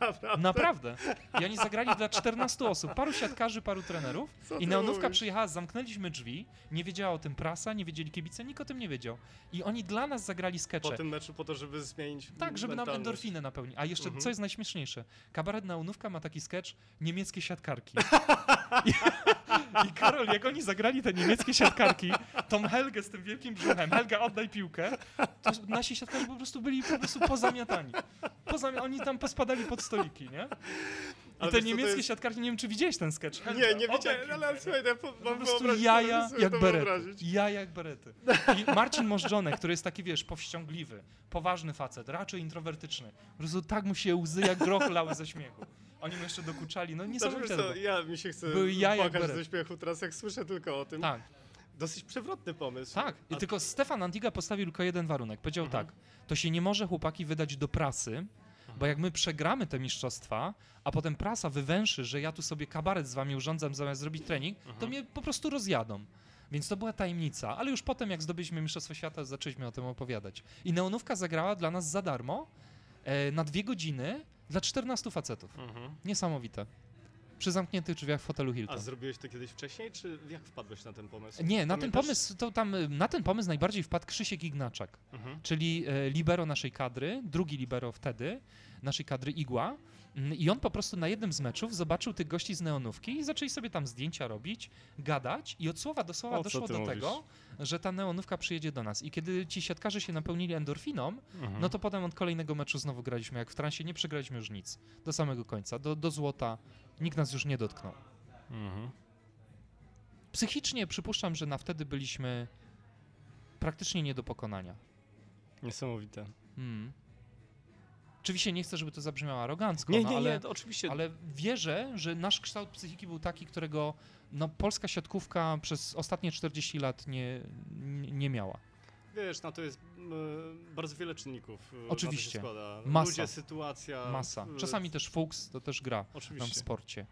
Naprawdę? Naprawdę. I oni zagrali dla 14 osób, paru siatkarzy, paru trenerów Co i Neonówka mówisz? przyjechała, zamknęliśmy drzwi, nie wiedziała o tym prasa, nie wiedzieli kibice, nikt o tym nie wiedział. I oni dla nas zagrali Po skecze. tym meczu po to, żeby zmienić Tak, żeby nam endorfinę napełnić. A jeszcze, Mhm. co jest najśmieszniejsze, kabaret Neonówka ma taki sketch niemieckie siatkarki. (laughs) I, I Karol, jak oni zagrali te niemieckie siatkarki, tą Helgę z tym wielkim brzuchem, Helga oddaj piłkę, to nasi siatkarze po prostu byli po prostu pozamiatani. Pozami oni tam pospadali pod stoliki, nie? I Ale te niemieckie jest- siatkarki, nie wiem czy widziałeś ten sketch. Helga, Nie, nie wiedziałem, piłkę. ale słuchaj, ja po, Po mam prostu wyobrazić, jaja jak berety. Jaja jak berety. I Marcin Możdżonek, który jest taki, wiesz, powściągliwy, poważny facet, raczej introwertyczny. Po prostu tak mu się łzy jak groch lały ze śmiechu. Oni mu jeszcze dokuczali, no niesamowite. ja mi się chce Były jaja płakać ze śmiechu teraz, jak słyszę tylko o tym. Tak, Dosyć przewrotny pomysł. tak. I A- tylko Stefan Antiga postawił tylko jeden warunek. Powiedział Mhm. tak, to się nie może chłopaki wydać do prasy, bo jak my przegramy te mistrzostwa, a potem prasa wywęszy, że ja tu sobie kabaret z wami urządzam zamiast zrobić trening, to Mhm. mnie po prostu rozjadą. Więc to była tajemnica, ale już potem, jak zdobyliśmy Mistrzostwo Świata, zaczęliśmy o tym opowiadać. I Neonówka zagrała dla nas za darmo e, na dwie godziny dla 14 facetów. Mhm. Niesamowite. Przy zamkniętych drzwiach w hotelu A Hilton. zrobiłeś to kiedyś wcześniej, czy jak wpadłeś na ten pomysł? Nie, na ten pomysł, to tam, y, na ten pomysł najbardziej wpadł Krzysiek Ignaczak, Mhm. czyli e, libero naszej kadry, drugi libero wtedy, naszej kadry Igła. Mm, I on po prostu na jednym z meczów zobaczył tych gości z neonówki i zaczęli sobie tam zdjęcia robić, gadać i od słowa do słowa O, doszło do mówisz? tego, że ta neonówka przyjedzie do nas. I kiedy ci siatkarze się napełnili endorfiną, Mhm. no to potem od kolejnego meczu znowu graliśmy jak w transie, nie przegraliśmy już nic. Do samego końca, do, do złota. Nikt nas już nie dotknął. Mhm. Psychicznie przypuszczam, że na wtedy byliśmy praktycznie nie do pokonania. Niesamowite. Mm. Oczywiście nie chcę, żeby to zabrzmiało arogancko, Nie, no, nie, ale, nie, oczywiście. ale wierzę, że nasz kształt psychiki był taki, którego no, polska siatkówka przez ostatnie 40 lat nie, nie miała. wiesz, na to jest e, bardzo wiele czynników. Oczywiście. Na to się składa. Masa. Ludzie, sytuacja. Masa. e, Czasami też fuks, to też gra nam w Oczywiście. sporcie.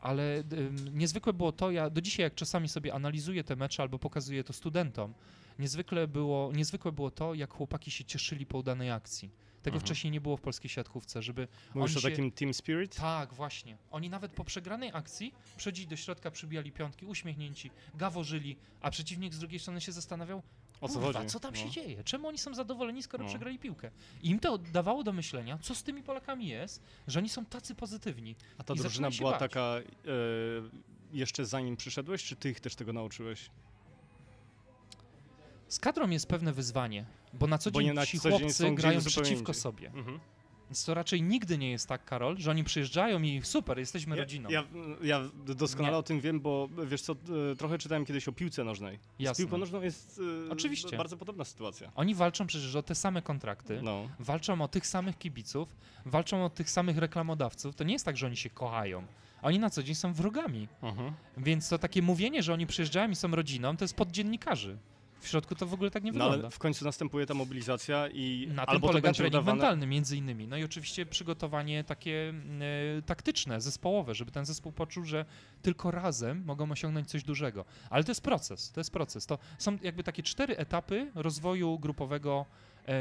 Ale ym, niezwykłe było to, ja do dzisiaj jak czasami sobie analizuję te mecze albo pokazuję to studentom, niezwykle było, niezwykłe było to, jak chłopaki się cieszyli po udanej akcji. Tego Mhm. wcześniej nie było w polskiej siatkówce, żeby Mówisz oni o się- takim team spirit? Tak, właśnie. Oni nawet po przegranej akcji przychodzili do środka, przybijali piątki, uśmiechnięci, gaworzyli, a przeciwnik z drugiej strony się zastanawiał, O co chodzi? co tam No. się dzieje? Czemu oni są zadowoleni, skoro No. przegrali piłkę? I im to dawało do myślenia, co z tymi Polakami jest, że oni są tacy pozytywni. A ta I drużyna była bać. taka e, jeszcze zanim przyszedłeś, czy ty ich też tego nauczyłeś? Z kadrą jest pewne wyzwanie, bo na co dzień ci co chłopcy grają przeciwko indziej. sobie. Mhm. Więc to raczej nigdy nie jest tak, Karol, że oni przyjeżdżają i super, jesteśmy rodziną. Ja, ja, ja doskonale Nie. o tym wiem, bo wiesz co, e, trochę czytałem kiedyś o piłce nożnej. Z Jasne. piłką nożną jest e, Oczywiście. bardzo podobna sytuacja. Oni walczą przecież o te same kontrakty, No. walczą o tych samych kibiców, walczą o tych samych reklamodawców. To nie jest tak, że oni się kochają. Oni na co dzień są wrogami. Mhm. Więc to takie mówienie, że oni przyjeżdżają i są rodziną, to jest pod dziennikarzy. W środku to w ogóle tak nie No wygląda. ale w końcu następuje ta mobilizacja i Na tym albo to polega będzie trening udawane... mentalny między innymi. No i oczywiście przygotowanie takie e, taktyczne, zespołowe, żeby ten zespół poczuł, że tylko razem mogą osiągnąć coś dużego. Ale to jest proces, to jest proces. To są jakby takie cztery etapy rozwoju grupowego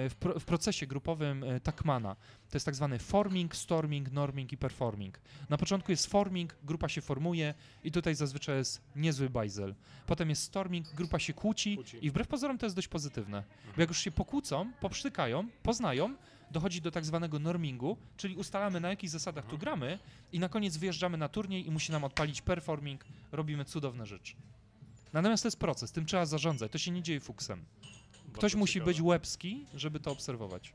w, pro, w procesie grupowym e, Takmana. To jest tak zwany forming, storming, norming i performing. Na początku jest forming, grupa się formuje i tutaj zazwyczaj jest niezły bajzel. Potem jest storming, grupa się kłóci, Kłóci. i wbrew pozorom to jest dość pozytywne. Bo jak już się pokłócą, poprztykają, poznają, dochodzi do tak zwanego normingu, czyli ustalamy na jakich zasadach tu gramy i na koniec wyjeżdżamy na turniej i musi nam odpalić performing, robimy cudowne rzeczy. Natomiast to jest proces, tym trzeba zarządzać, to się nie dzieje fuksem. Ktoś musi ciekawe. być łebski, żeby to obserwować.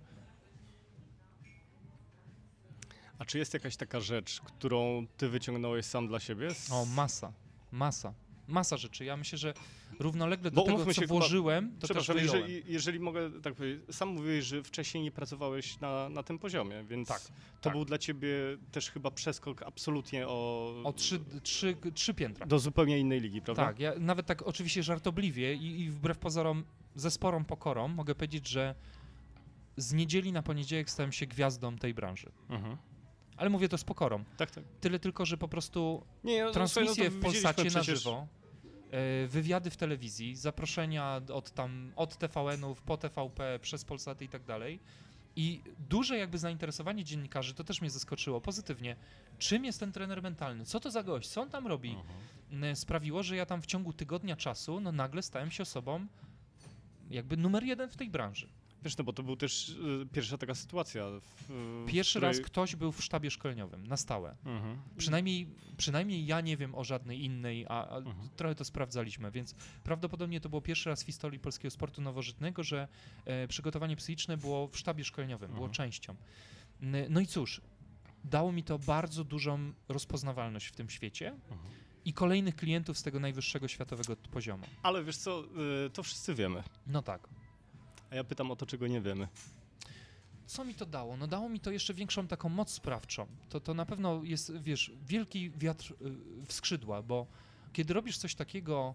A czy jest jakaś taka rzecz, którą ty wyciągnąłeś sam dla siebie? O, masa, masa, masa rzeczy. Ja myślę, że równolegle do Bo tego, co się, chyba- włożyłem, to też Przepraszam, wyjąłem. jeżeli, jeżeli mogę tak powiedzieć, sam mówiłeś, że wcześniej nie pracowałeś na, na tym poziomie, więc Tak, to tak. był dla ciebie też chyba przeskok absolutnie o, O trzy, trzy, trzy piętra. do zupełnie innej ligi, prawda? Tak, ja nawet tak oczywiście żartobliwie i, i wbrew pozorom ze sporą pokorą mogę powiedzieć, że z niedzieli na poniedziałek stałem się gwiazdą tej branży. Mhm. Ale mówię to z pokorą. Tak, tak. Tyle tylko, że po prostu Nie, no, transmisje słuchaj, no w Polsacie na żywo, e, wywiady w telewizji, zaproszenia od tam, od TVN-ów, po TVP, przez Polsaty i tak dalej. I duże jakby zainteresowanie dziennikarzy, to też mnie zaskoczyło pozytywnie. Czym jest ten trener mentalny? Co to za gość? Co on tam robi? Mhm. n- sprawiło, że ja tam w ciągu tygodnia czasu, no nagle stałem się osobą jakby numer jeden w tej branży. Wiesz, no bo to był też y, pierwsza taka sytuacja. W, w Pierwszy której... raz ktoś był w sztabie szkoleniowym, na stałe. Mhm. Przynajmniej, przynajmniej ja nie wiem o żadnej innej, a, a Mhm. trochę to sprawdzaliśmy, więc prawdopodobnie to było pierwszy raz w historii polskiego sportu nowożytnego, że e, przygotowanie psychiczne było w sztabie szkoleniowym, było Mhm. częścią. N- No i cóż, dało mi to bardzo dużą rozpoznawalność w tym świecie Mhm. I kolejnych klientów z tego najwyższego światowego poziomu. Ale wiesz co, y, to wszyscy wiemy. No tak. A ja pytam o to, czego nie wiemy. Co mi to dało? No dało mi to jeszcze większą taką moc sprawczą. To, to na pewno jest, wiesz, wielki wiatr y, w skrzydła, bo kiedy robisz coś takiego,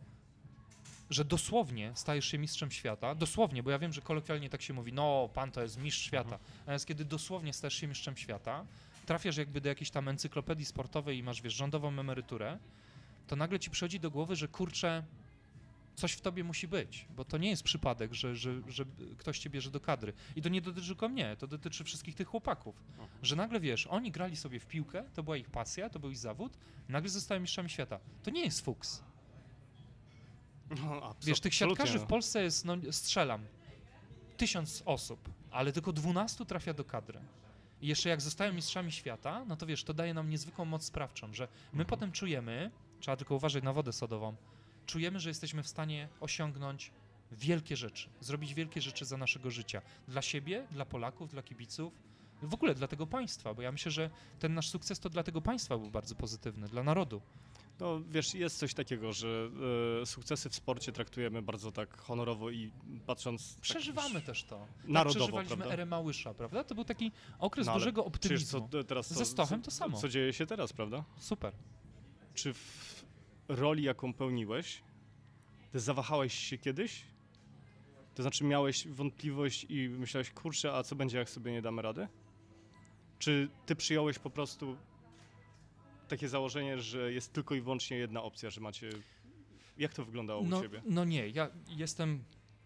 że dosłownie stajesz się mistrzem świata, dosłownie, bo ja wiem, że kolokwialnie tak się mówi, no pan to jest mistrz świata, natomiast kiedy dosłownie stajesz się mistrzem świata, trafiasz jakby do jakiejś tam encyklopedii sportowej i masz, wiesz, rządową emeryturę, to nagle ci przychodzi do głowy, że kurczę, coś w tobie musi być, bo to nie jest przypadek, że, że, że ktoś cię bierze do kadry. I to nie dotyczy tylko mnie, to dotyczy wszystkich tych chłopaków. Że nagle wiesz, oni grali sobie w piłkę, to była ich pasja, to był ich zawód, nagle zostają mistrzami świata. To nie jest fuks. No, Wiesz, tych siatkarzy w. Polsce jest, no strzelam, tysiąc osób, ale tylko dwunastu trafia do kadry. I jeszcze jak zostają mistrzami świata, no to wiesz, to daje nam niezwykłą moc sprawczą, że my Mhm. potem czujemy, trzeba tylko uważać na wodę sodową, czujemy, że jesteśmy w stanie osiągnąć wielkie rzeczy, zrobić wielkie rzeczy za naszego życia. Dla siebie, dla Polaków, dla kibiców, w ogóle dla tego państwa, bo ja myślę, że ten nasz sukces to dla tego państwa był bardzo pozytywny, dla narodu. No wiesz, jest coś takiego, że e, sukcesy w sporcie traktujemy bardzo tak honorowo i patrząc... tak Przeżywamy już też to. Narodowo, tak przeżywaliśmy prawda? erę Małysza, prawda? To był taki okres No, dużego optymizmu. co, teraz co, Ze Stochem to samo. Co dzieje się teraz, prawda? Super. Czy w roli, jaką pełniłeś, ty zawahałeś się kiedyś? To znaczy miałeś wątpliwość i myślałeś, kurczę, a co będzie, jak sobie nie damy rady? Czy ty przyjąłeś po prostu takie założenie, że jest tylko i wyłącznie jedna opcja, że macie... Jak to wyglądało No, u ciebie? no nie, ja jestem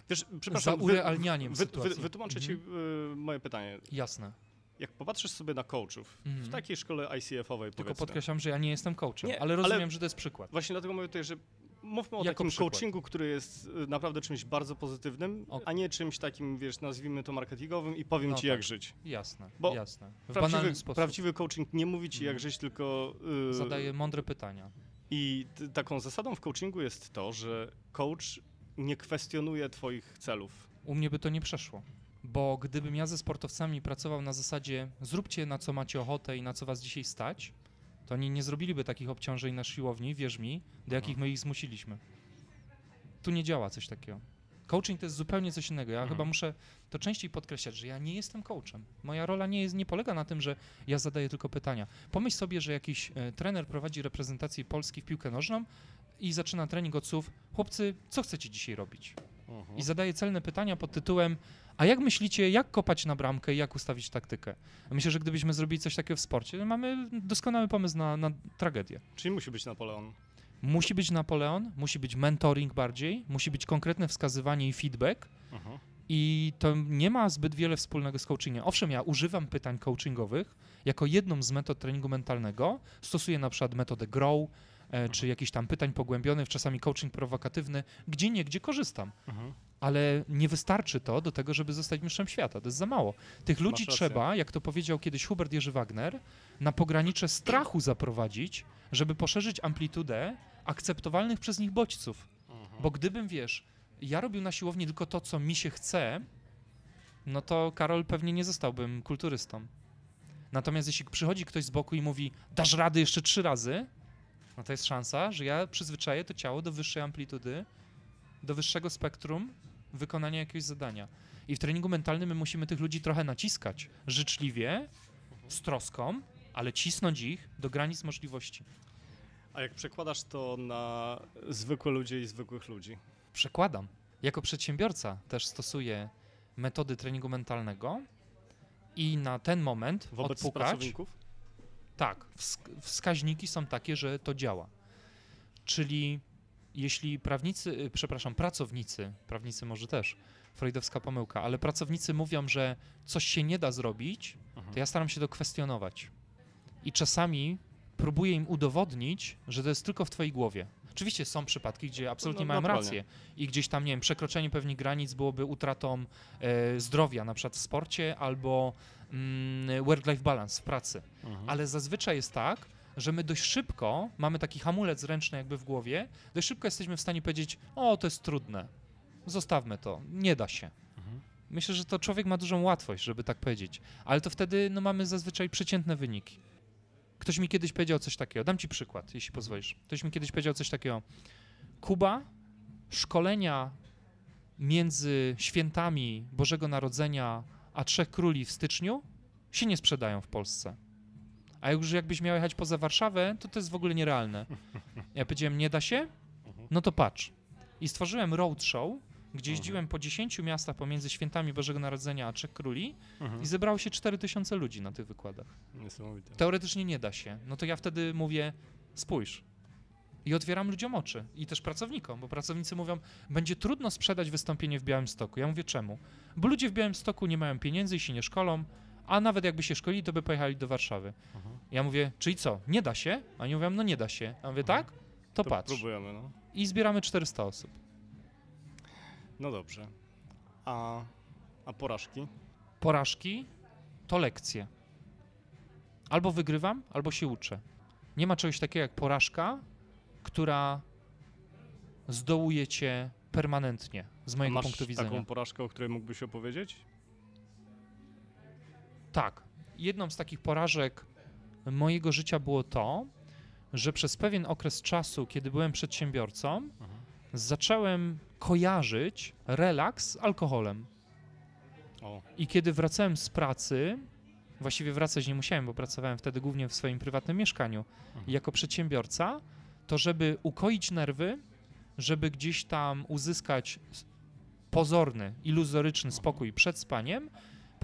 Wiesz, za przepraszam, wy, urealnianiem wy, sytuacji. wy, wytłumaczę ci Mhm. y, moje pytanie. Jasne. Jak popatrzysz sobie na coachów Mhm. w takiej szkole ICF-owej, Tylko podkreślam, że ja nie jestem coachem, Nie, ale ale- rozumiem, że to jest przykład. Właśnie dlatego mówię tutaj, że mówmy o Jako takim przykład. coachingu, który jest y, naprawdę czymś bardzo pozytywnym, Ok. a nie czymś takim, wiesz, nazwijmy to marketingowym i powiem No ci jak tak. żyć. Jasne, Bo jasne. W Prawdziwy, prawdziwy coaching nie mówi ci jak Mhm. żyć, tylko... y, Zadaje mądre pytania. I taką zasadą w coachingu jest to, że coach nie kwestionuje twoich celów. U mnie by to nie przeszło. Bo gdybym ja ze sportowcami pracował na zasadzie zróbcie na co macie ochotę i na co was dzisiaj stać, to oni nie zrobiliby takich obciążeń na siłowni, wierz mi, do jakich my ich zmusiliśmy. Tu nie działa coś takiego. Coaching to jest zupełnie coś innego. Ja Mhm. chyba muszę to częściej podkreślać, że ja nie jestem coachem. Moja rola nie, jest, nie polega na tym, że ja zadaję tylko pytania. Pomyśl sobie, że jakiś e, trener prowadzi reprezentację Polski w piłkę nożną i zaczyna trening od słów chłopcy, co chcecie dzisiaj robić? i zadaje celne pytania pod tytułem a jak myślicie, jak kopać na bramkę i jak ustawić taktykę? Myślę, że gdybyśmy zrobili coś takiego w sporcie, to mamy doskonały pomysł na, na tragedię. Czyli musi być Napoleon. Musi być Napoleon, musi być mentoring bardziej, musi być konkretne wskazywanie i feedback Mhm. i to nie ma zbyt wiele wspólnego z coachingiem. Owszem, ja używam pytań coachingowych jako jedną z metod treningu mentalnego, stosuję na przykład metodę GROW, e, czy jakiś tam pytań pogłębionych, czasami coaching prowokatywny, gdzie nie, gdzie korzystam Mhm. Ale nie wystarczy to do tego, żeby zostać mistrzem świata. To jest za mało. Tych ludzi trzeba, jak to powiedział kiedyś Hubert Jerzy Wagner, na pogranicze strachu zaprowadzić, żeby poszerzyć amplitudę akceptowalnych przez nich bodźców. Mhm. Bo gdybym, wiesz, ja robił na siłowni tylko to, co mi się chce, no to Karol pewnie nie zostałbym kulturystą. Natomiast jeśli przychodzi ktoś z boku i mówi, dasz rady jeszcze trzy razy, no to jest szansa, że ja przyzwyczaję to ciało do wyższej amplitudy, do wyższego spektrum wykonania jakiegoś zadania. I w treningu mentalnym my musimy tych ludzi trochę naciskać, życzliwie, z troską, ale cisnąć ich do granic możliwości. A jak przekładasz to na zwykłe ludzie i zwykłych ludzi? Przekładam. Jako przedsiębiorca też stosuję metody treningu mentalnego i na ten moment Wobec odpukać. pracowników? Tak, wsk- wskaźniki są takie, że to działa. Czyli jeśli prawnicy, y, przepraszam, pracownicy, prawnicy może też, freudowska pomyłka, ale pracownicy mówią, że coś się nie da zrobić, Mhm. to ja staram się to kwestionować. I czasami próbuję im udowodnić, że to jest tylko w twojej głowie. Oczywiście są przypadki, gdzie absolutnie No, mają naturalnie. rację i gdzieś tam, nie wiem, przekroczenie pewnych granic byłoby utratą e, zdrowia, na przykład w sporcie, albo mm, work-life balance w pracy. Mhm. Ale zazwyczaj jest tak, że my dość szybko mamy taki hamulec ręczny jakby w głowie, dość szybko jesteśmy w stanie powiedzieć, o, to jest trudne, zostawmy to, nie da się. Mhm. Myślę, że to człowiek ma dużą łatwość, żeby tak powiedzieć, ale to wtedy no, mamy zazwyczaj przeciętne wyniki. Ktoś mi kiedyś powiedział coś takiego, dam ci przykład, jeśli pozwolisz. Ktoś mi kiedyś powiedział coś takiego, Kuba, szkolenia między świętami Bożego Narodzenia a Trzech Króli w styczniu się nie sprzedają w Polsce. A już jakbyś miał jechać poza Warszawę, to to jest w ogóle nierealne. Ja powiedziałem, nie da się? No to patrz. I stworzyłem roadshow, gdzie Mhm. jeździłem po 10 miastach pomiędzy świętami Bożego Narodzenia a Trzech Króli Mhm. i zebrało się 4000 ludzi na tych wykładach. Niesamowite. Teoretycznie nie da się. No to ja wtedy mówię, spójrz. I otwieram ludziom oczy. I też pracownikom, bo pracownicy mówią, będzie trudno sprzedać wystąpienie w Białymstoku. Ja mówię, czemu? Bo ludzie w Białymstoku nie mają pieniędzy i się nie szkolą, a nawet jakby się szkolili, to by pojechali do Warszawy. Mhm. Ja mówię, czyli co, nie da się? A oni mówią, no nie da się. Ja mówię, tak? To, To patrz. próbujemy, no. I zbieramy 400 osób. No dobrze. A, a porażki? Porażki to lekcje. Albo wygrywam, albo się uczę. Nie ma czegoś takiego jak porażka, która zdołuje cię permanentnie, z A mojego punktu widzenia. taką porażkę, o której mógłbyś opowiedzieć? Tak. Jedną z takich porażek mojego życia było to, że przez pewien okres czasu, kiedy byłem przedsiębiorcą, Mhm. zacząłem kojarzyć relaks z alkoholem. O, I kiedy wracałem z pracy, właściwie wracać nie musiałem, bo pracowałem wtedy głównie w swoim prywatnym mieszkaniu Mhm. i jako przedsiębiorca, to żeby ukoić nerwy, żeby gdzieś tam uzyskać pozorny, iluzoryczny spokój przed spaniem,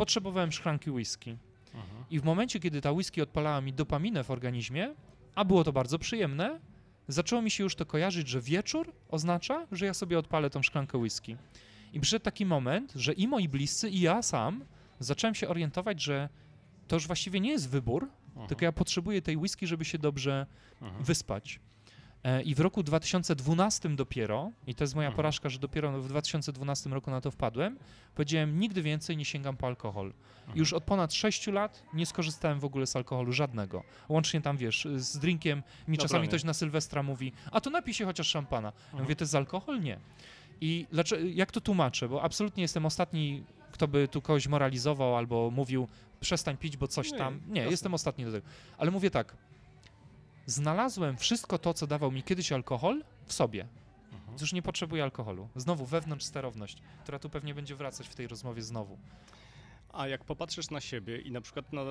potrzebowałem szklanki whisky. I w momencie, kiedy ta whisky odpalała mi dopaminę w organizmie, a było to bardzo przyjemne, zaczęło mi się już to kojarzyć, że wieczór oznacza, że ja sobie odpalę tą szklankę whisky. I przyszedł taki moment, że i moi bliscy, i ja sam zacząłem się orientować, że to już właściwie nie jest wybór, Mhm. tylko ja potrzebuję tej whisky, żeby się dobrze Mhm. wyspać. E, I w roku 2012 dopiero, i to jest moja Mhm. porażka, że dopiero w 2012 roku na to wpadłem, powiedziałem, nigdy więcej nie sięgam po alkohol. Mhm. Już od ponad 6 lat nie skorzystałem w ogóle z alkoholu żadnego. Łącznie tam, wiesz, z drinkiem. Mi czasami Naturalnie. ktoś na Sylwestra mówi, a to napij się chociaż szampana. Ja Mhm. mówię, to jest alkohol? Nie. I jak to tłumaczę? Bo absolutnie jestem ostatni, kto by tu kogoś moralizował albo mówił, przestań pić, bo coś tam. Nie, jasne. jestem ostatni do tego. Ale mówię tak, znalazłem wszystko to, co dawał mi kiedyś alkohol w sobie. Mhm. Już nie potrzebuję alkoholu. Znowu wewnątrz sterowność, która tu pewnie będzie wracać w tej rozmowie znowu. A jak popatrzysz na siebie i na przykład na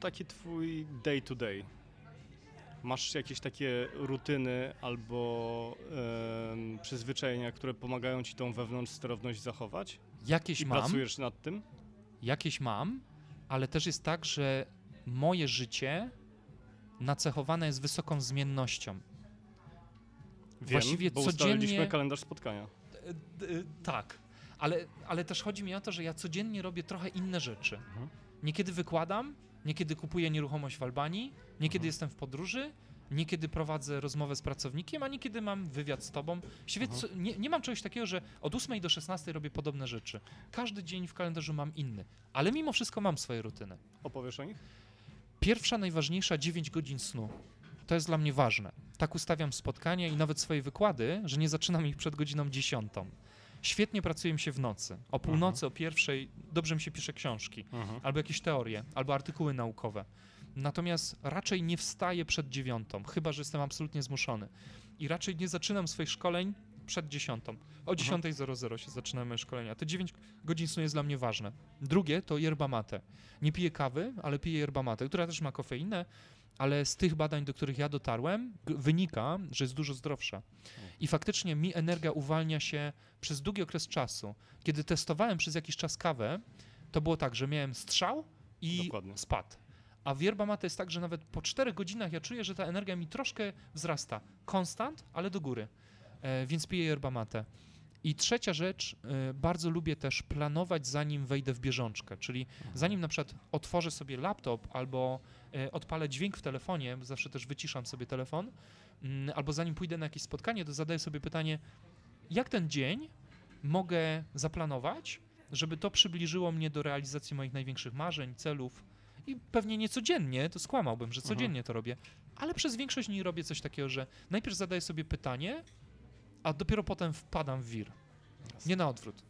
taki twój day to day, masz jakieś takie rutyny albo em, przyzwyczajenia, które pomagają ci tą wewnątrz sterowność zachować? Jakieś I mam, pracujesz nad tym? jakieś mam, ale też jest tak, że moje życie nacechowane jest wysoką zmiennością. Wiem, Właściwie bo codziennie- kalendarz spotkania. E, Tak, ale, ale też chodzi mi o to, że ja codziennie robię trochę inne rzeczy. Mhm. Niekiedy wykładam, niekiedy kupuję nieruchomość w Albanii, niekiedy Mhm. jestem w podróży, niekiedy prowadzę rozmowę z pracownikiem, a niekiedy mam wywiad z tobą. Właściwie Mhm. co, nie, nie mam czegoś takiego, że od 8 do 16 robię podobne rzeczy. Każdy dzień w kalendarzu mam inny, ale mimo wszystko mam swoje rutyny. Opowiesz o nich? Pierwsza, najważniejsza 9 godzin snu. To jest dla mnie ważne. Tak ustawiam spotkania i nawet swoje wykłady, że nie zaczynam ich przed godziną 10. Świetnie pracuje mi się w nocy. O północy, o pierwszej dobrze mi się pisze książki, Mhm. albo jakieś teorie, albo artykuły naukowe. Natomiast raczej nie wstaję przed dziewiątą, chyba że jestem absolutnie zmuszony. I raczej nie zaczynam swoich szkoleń przed dziesiątą. O 10.00 się zaczynają moje szkolenia. Te 9 godzin snu jest dla mnie ważne. Drugie to yerba mate. Nie piję kawy, ale piję yerba mate, która też ma kofeinę, ale z tych badań, do których ja dotarłem, wynika, że jest dużo zdrowsza. I faktycznie mi energia uwalnia się przez długi okres czasu. Kiedy testowałem przez jakiś czas kawę, to było tak, że miałem strzał i Dokładnie. spad. A w yerba mate jest tak, że nawet po 4 godzinach ja czuję, że ta energia mi troszkę wzrasta. Konstant, ale do góry. E, więc piję yerba mate. I trzecia rzecz, e, bardzo lubię też planować zanim wejdę w bieżączkę, czyli zanim na przykład otworzę sobie laptop albo e, odpalę dźwięk w telefonie, bo zawsze też wyciszam sobie telefon, mm, albo zanim pójdę na jakieś spotkanie, to zadaję sobie pytanie, jak ten dzień mogę zaplanować, żeby to przybliżyło mnie do realizacji moich największych marzeń, celów. I pewnie nie codziennie, to skłamałbym, że codziennie to robię, ale przez większość dni robię coś takiego, że najpierw zadaję sobie pytanie, a dopiero potem wpadam w wir. Nie na odwrót.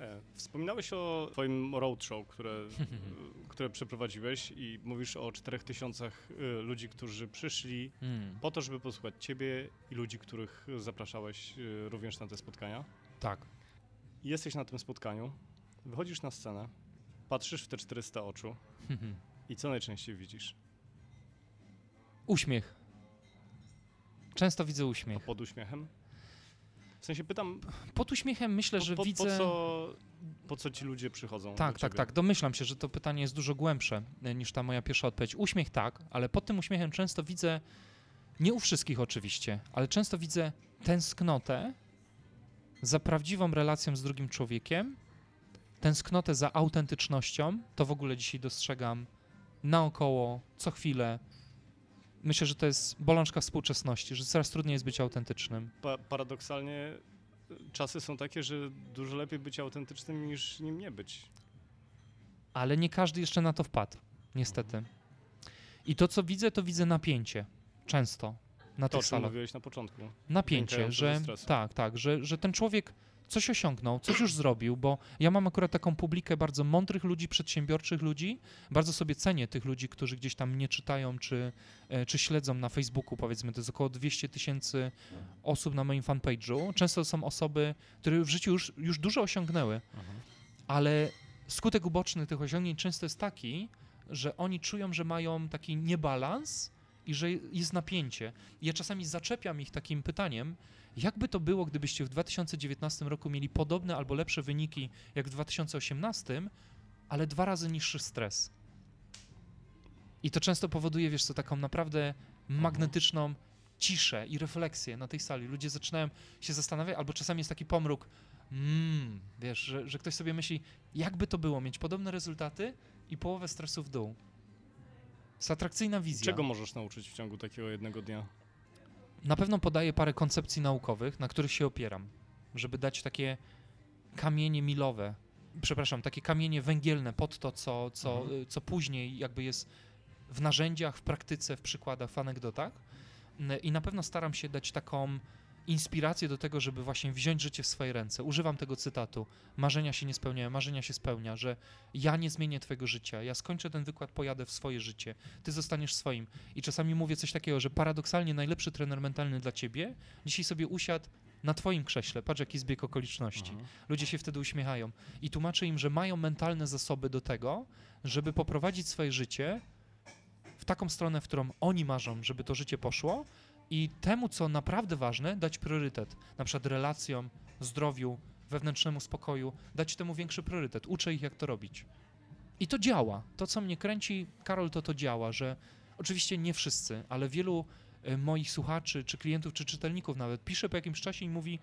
E, Wspominałeś o twoim roadshow, które, (laughs) które przeprowadziłeś i mówisz o 4000 y, ludzi, którzy przyszli Mm, po to, żeby posłuchać ciebie i ludzi, których zapraszałeś y, również na te spotkania. tak. Jesteś na tym spotkaniu, wychodzisz na scenę, patrzysz w te 400 oczu (laughs) i co najczęściej widzisz? Uśmiech. Często widzę A uśmiech. pod uśmiechem? W sensie pytam, Pod uśmiechem myślę, po, że po, widzę... po, co, po co ci ludzie przychodzą Tak, tak, tak. Domyślam się, że to pytanie jest dużo głębsze e, niż ta moja pierwsza odpowiedź. Uśmiech tak, ale pod tym uśmiechem często widzę, nie u wszystkich oczywiście, ale często widzę tęsknotę za prawdziwą relacją z drugim człowiekiem, tęsknotę za autentycznością. To w ogóle dzisiaj dostrzegam naokoło, co chwilę. Myślę, że to jest bolączka współczesności, że coraz trudniej jest być autentycznym. Pa, paradoksalnie y, czasy są takie, że dużo lepiej być autentycznym niż nim nie być. ale nie każdy jeszcze na to wpadł, niestety. I to, co widzę, to widzę napięcie. Często na To, o tych czym salach. mówiłeś na początku. Napięcie, że tak, tak, że, że ten człowiek coś osiągnął, coś już zrobił, bo ja mam akurat taką publikę bardzo mądrych ludzi, przedsiębiorczych ludzi. Bardzo sobie cenię tych ludzi, którzy gdzieś tam mnie czytają, czy, e, czy śledzą na Facebooku, powiedzmy, to jest około 200 tysięcy osób na moim fanpage'u. Często to są osoby, które w życiu już, już dużo osiągnęły, Mhm. ale skutek uboczny tych osiągnięć często jest taki, że oni czują, że mają taki niebalans i że jest napięcie. I ja czasami zaczepiam ich takim pytaniem, jakby to było, gdybyście w 2019 roku mieli podobne albo lepsze wyniki jak w 2018, ale dwa razy niższy stres. I to często powoduje, wiesz co, taką naprawdę magnetyczną ciszę i refleksję na tej sali. Ludzie zaczynają się zastanawiać, albo czasami jest taki pomruk, mm, wiesz, że, że ktoś sobie myśli, jakby to było mieć podobne rezultaty i połowę stresu w dół. Jest atrakcyjna wizja. Czego możesz nauczyć w ciągu takiego jednego dnia? Na pewno podaję parę koncepcji naukowych, na których się opieram, żeby dać takie kamienie milowe, przepraszam, takie kamienie węgielne pod to, co, co, Mhm. y, co później jakby jest w narzędziach, w praktyce, w przykładach, w anegdotach. N- I na pewno staram się dać taką inspirację do tego, żeby właśnie wziąć życie w swoje ręce. Używam tego cytatu. Marzenia się nie spełniają, marzenia się spełnia, że ja nie zmienię twojego życia, ja skończę ten wykład, pojadę w swoje życie, ty zostaniesz swoim. I czasami mówię coś takiego, że paradoksalnie najlepszy trener mentalny dla ciebie dzisiaj sobie usiadł na twoim krześle, patrz jaki zbieg okoliczności. Mhm. Ludzie się wtedy uśmiechają i tłumaczę im, że mają mentalne zasoby do tego, żeby poprowadzić swoje życie w taką stronę, w którą oni marzą, żeby to życie poszło i temu, co naprawdę ważne, dać priorytet. Na przykład relacjom, zdrowiu, wewnętrznemu spokoju, dać temu większy priorytet. Uczę ich, jak to robić. I to działa. To, co mnie kręci, Karol, to to działa, że oczywiście nie wszyscy, ale wielu e, moich słuchaczy, czy klientów, czy czytelników nawet pisze po jakimś czasie i mówi,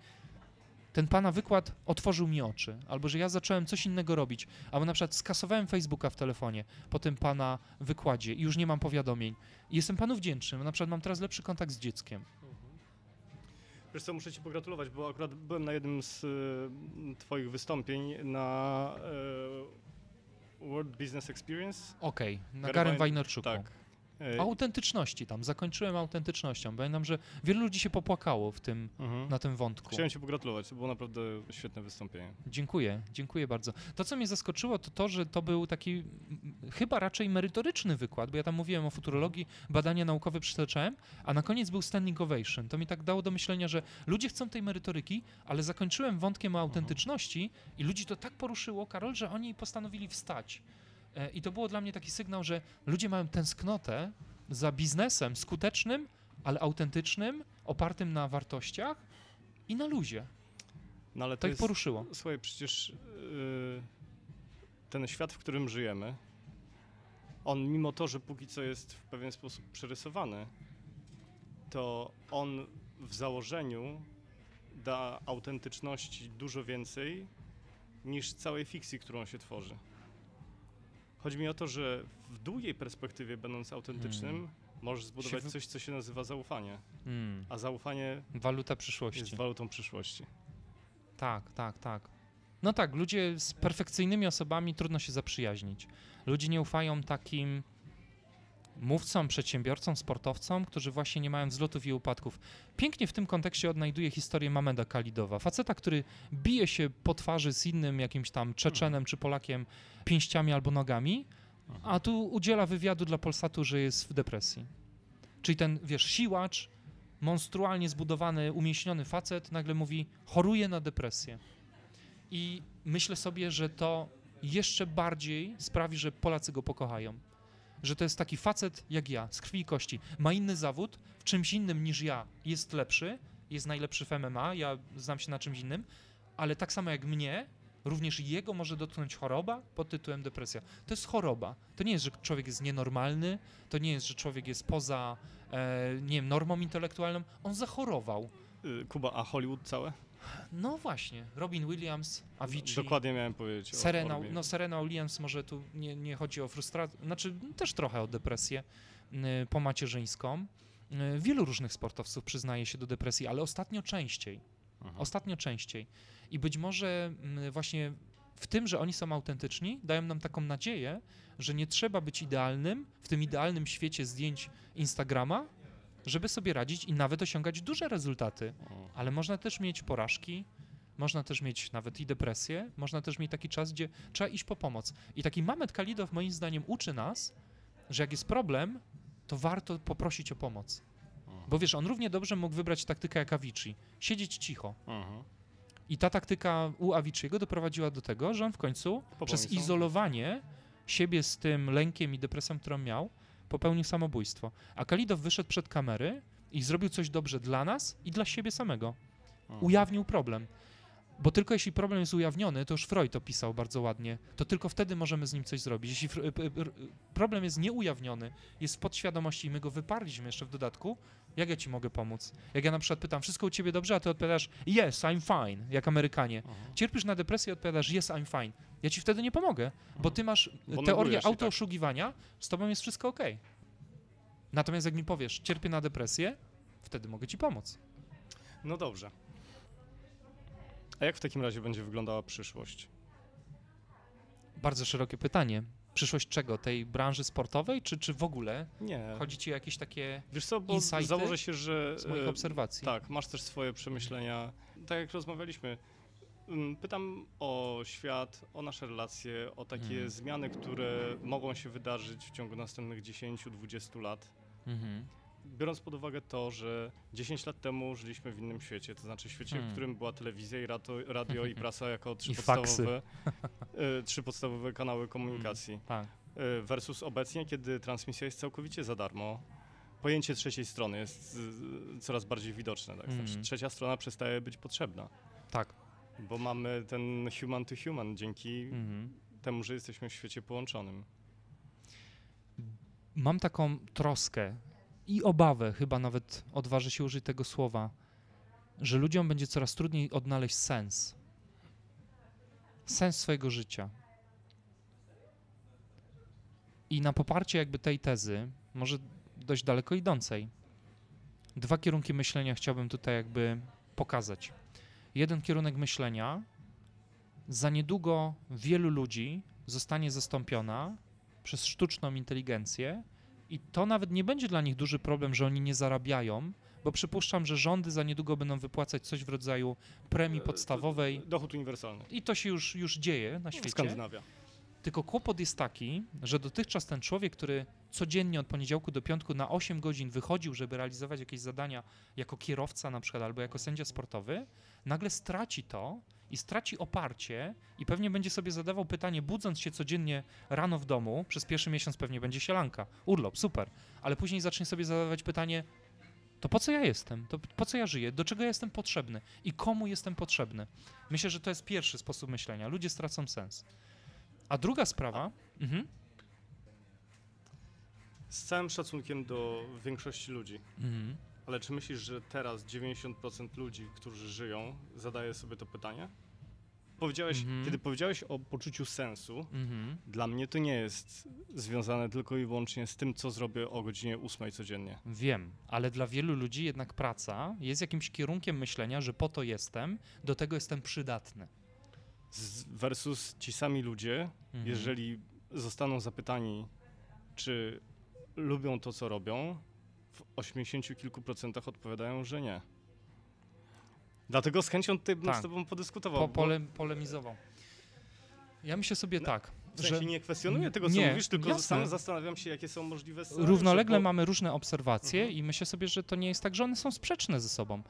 ten pana wykład otworzył mi oczy, albo że ja zacząłem coś innego robić, albo na przykład skasowałem Facebooka w telefonie po tym pana wykładzie i już nie mam powiadomień. I jestem panu wdzięczny, bo na przykład mam teraz lepszy kontakt z dzieckiem. Wiesz co, muszę ci pogratulować, bo akurat byłem na jednym z y, twoich wystąpień na y, World Business Experience. Okej, na Gary Garym Wein- Wajnerczuku. Tak. Autentyczności tam, zakończyłem autentycznością. Pamiętam, że wielu ludzi się popłakało w tym, mhm. na tym wątku. Chciałem ci pogratulować, to było naprawdę świetne wystąpienie. Dziękuję, dziękuję bardzo. To, co mnie zaskoczyło, to to, że to był taki chyba raczej merytoryczny wykład, bo ja tam mówiłem o futurologii, badania naukowe przytaczałem, a na koniec był standing ovation. To mi tak dało do myślenia, że ludzie chcą tej merytoryki, ale zakończyłem wątkiem o autentyczności i ludzi to tak poruszyło, Karol, że oni postanowili wstać. E, I to było dla mnie taki sygnał, że ludzie mają tęsknotę za biznesem skutecznym, ale autentycznym, opartym na wartościach i na luzie. No ale to To ich jest, poruszyło. słuchaj, przecież y, ten świat, w którym żyjemy, on mimo to, że póki co jest w pewien sposób przerysowany, to on w założeniu da autentyczności dużo więcej niż całej fikcji, którą się tworzy. Chodzi mi o to, że w długiej perspektywie, będąc autentycznym, Hmm. możesz zbudować coś, co się nazywa zaufanie. Mm. A zaufanie Waluta przyszłości. jest walutą przyszłości. Tak, tak, tak. No tak, ludzie z perfekcyjnymi osobami trudno się zaprzyjaźnić. Ludzie nie ufają takim mówcom, przedsiębiorcom, sportowcom, którzy właśnie nie mają wzlotów i upadków. Pięknie w tym kontekście odnajduję historię Mameda Kalidowa. Faceta, który bije się po twarzy z innym jakimś tam Czeczenem czy Polakiem pięściami albo nogami, a tu udziela wywiadu dla Polsatu, że jest w depresji. Czyli ten, wiesz, siłacz, monstrualnie zbudowany, umieśniony facet nagle mówi, choruje na depresję. I myślę sobie, że to jeszcze bardziej sprawi, że Polacy go pokochają. Że to jest taki facet jak ja, z krwi i kości. Ma inny zawód, w czymś innym niż ja jest lepszy, jest najlepszy w MMA, ja znam się na czymś innym, ale tak samo jak mnie, również jego może dotknąć choroba pod tytułem depresja. To jest choroba. To nie jest, że człowiek jest nienormalny, to nie jest, że człowiek jest poza, e, nie wiem, normą intelektualną. On zachorował. Y, Kuba, a Hollywood całe? No właśnie, Robin Williams, Avicii, Dokładnie miałem powiedzieć. o Serena, chorobie. no Serena Williams, może tu nie, nie chodzi o frustrację, znaczy też trochę o depresję y, pomacierzyńską. Y, Wielu różnych sportowców przyznaje się do depresji, ale ostatnio częściej. Mhm. Ostatnio częściej. I być może mm, właśnie w tym, że oni są autentyczni, dają nam taką nadzieję, że nie trzeba być idealnym w tym idealnym świecie zdjęć Instagrama, żeby sobie radzić i nawet osiągać duże rezultaty. Ale można też mieć porażki, można też mieć nawet i depresję, można też mieć taki czas, gdzie trzeba iść po pomoc. I taki Mamet Kalidow moim zdaniem uczy nas, że jak jest problem, to warto poprosić o pomoc. Bo wiesz, on równie dobrze mógł wybrać taktykę jak Avicii, siedzieć cicho. Mhm. I ta taktyka u Avicii'ego doprowadziła do tego, że on w końcu Popełnił przez izolowanie siebie z tym lękiem i depresją, którą miał, popełnił samobójstwo. A Kalidow wyszedł przed kamery i zrobił coś dobrze dla nas i dla siebie samego. Ujawnił problem. Bo tylko jeśli problem jest ujawniony, to już Freud opisał bardzo ładnie, to tylko wtedy możemy z nim coś zrobić. Jeśli problem jest nieujawniony, jest w podświadomości i my go wyparliśmy jeszcze w dodatku, jak ja ci mogę pomóc? Jak ja na przykład pytam, wszystko u ciebie dobrze, a ty odpowiadasz, yes, I'm fine, jak Amerykanie. Mhm. Cierpisz na depresję, odpowiadasz, yes, I'm fine. Ja ci wtedy nie pomogę, bo ty masz Bo teorię tak. autooszukiwania, z tobą jest wszystko ok. Natomiast jak mi powiesz, cierpię na depresję, wtedy mogę ci pomóc. No dobrze. A jak w takim razie będzie wyglądała przyszłość? Bardzo szerokie pytanie. Przyszłość czego? Tej branży sportowej, czy, czy w ogóle? Nie. Chodzi ci o jakieś takie Wiesz co, bo założę się, że... z moich e, obserwacji? Tak, masz też swoje przemyślenia. Tak jak rozmawialiśmy, mm, pytam o świat, o nasze relacje, o takie Mhm. zmiany, które mogą się wydarzyć w ciągu następnych 10-20 lat. Mhm. Biorąc pod uwagę to, że 10 lat temu żyliśmy w innym świecie, to znaczy świecie, Hmm. w którym była telewizja i radio, radio i prasa jako (laughs) trzy podstawowe, (laughs) e, trzy podstawowe kanały komunikacji. Tak. E, Versus obecnie, kiedy transmisja jest całkowicie za darmo. Pojęcie trzeciej strony jest e, coraz bardziej widoczne. Tak? Znaczy, Mhm. trzecia strona przestaje być potrzebna, Tak. bo mamy ten human to human dzięki Mhm. temu, że jesteśmy w świecie połączonym. Mam taką troskę i obawę, chyba nawet odważę się użyć tego słowa, że ludziom będzie coraz trudniej odnaleźć sens. Sens swojego życia. I na poparcie jakby tej tezy, może dość daleko idącej, dwa kierunki myślenia chciałbym tutaj jakby pokazać. Jeden kierunek myślenia, za niedługo wielu ludzi zostanie zastąpiona przez sztuczną inteligencję i to nawet nie będzie dla nich duży problem, że oni nie zarabiają, bo przypuszczam, że rządy za niedługo będą wypłacać coś w rodzaju premii E, podstawowej Dochód uniwersalny. i to się już, już dzieje na świecie. Skandynawia. Tylko kłopot jest taki, że dotychczas ten człowiek, który codziennie od poniedziałku do piątku na 8 godzin wychodził, żeby realizować jakieś zadania jako kierowca na przykład albo jako sędzia sportowy, nagle straci to i straci oparcie i pewnie będzie sobie zadawał pytanie, budząc się codziennie rano w domu, przez pierwszy miesiąc pewnie będzie sielanka, urlop, super, ale później zacznie sobie zadawać pytanie, to po co ja jestem? To po co ja żyję? Do czego ja jestem potrzebny? I komu jestem potrzebny? Myślę, że to jest pierwszy sposób myślenia. Ludzie stracą sens. A druga sprawa. Mhm. Z całym szacunkiem do większości ludzi. Mhm. Ale czy myślisz, że teraz 90% ludzi, którzy żyją, zadaje sobie to pytanie? Powiedziałeś, Mhm. kiedy powiedziałeś o poczuciu sensu, Mhm. dla mnie to nie jest związane tylko i wyłącznie z tym, co zrobię o godzinie 8 codziennie. Wiem, ale dla wielu ludzi jednak praca jest jakimś kierunkiem myślenia, że po to jestem, do tego jestem przydatny. Z versus ci sami ludzie, Mhm. jeżeli zostaną zapytani, czy lubią to, co robią, w 80 kilku procentach odpowiadają, że nie. Dlatego z chęcią tutaj bym Tak. z tobą podyskutował. Po, pole, polemizował. Ja myślę sobie No, tak, W sensie że nie kwestionuję tego, co Nie, mówisz, tylko jasne. sam zastanawiam się, jakie są możliwe scenariusze. równolegle bo- mamy różne obserwacje Mhm. i myślę sobie, że to nie jest tak, że one są sprzeczne ze sobą.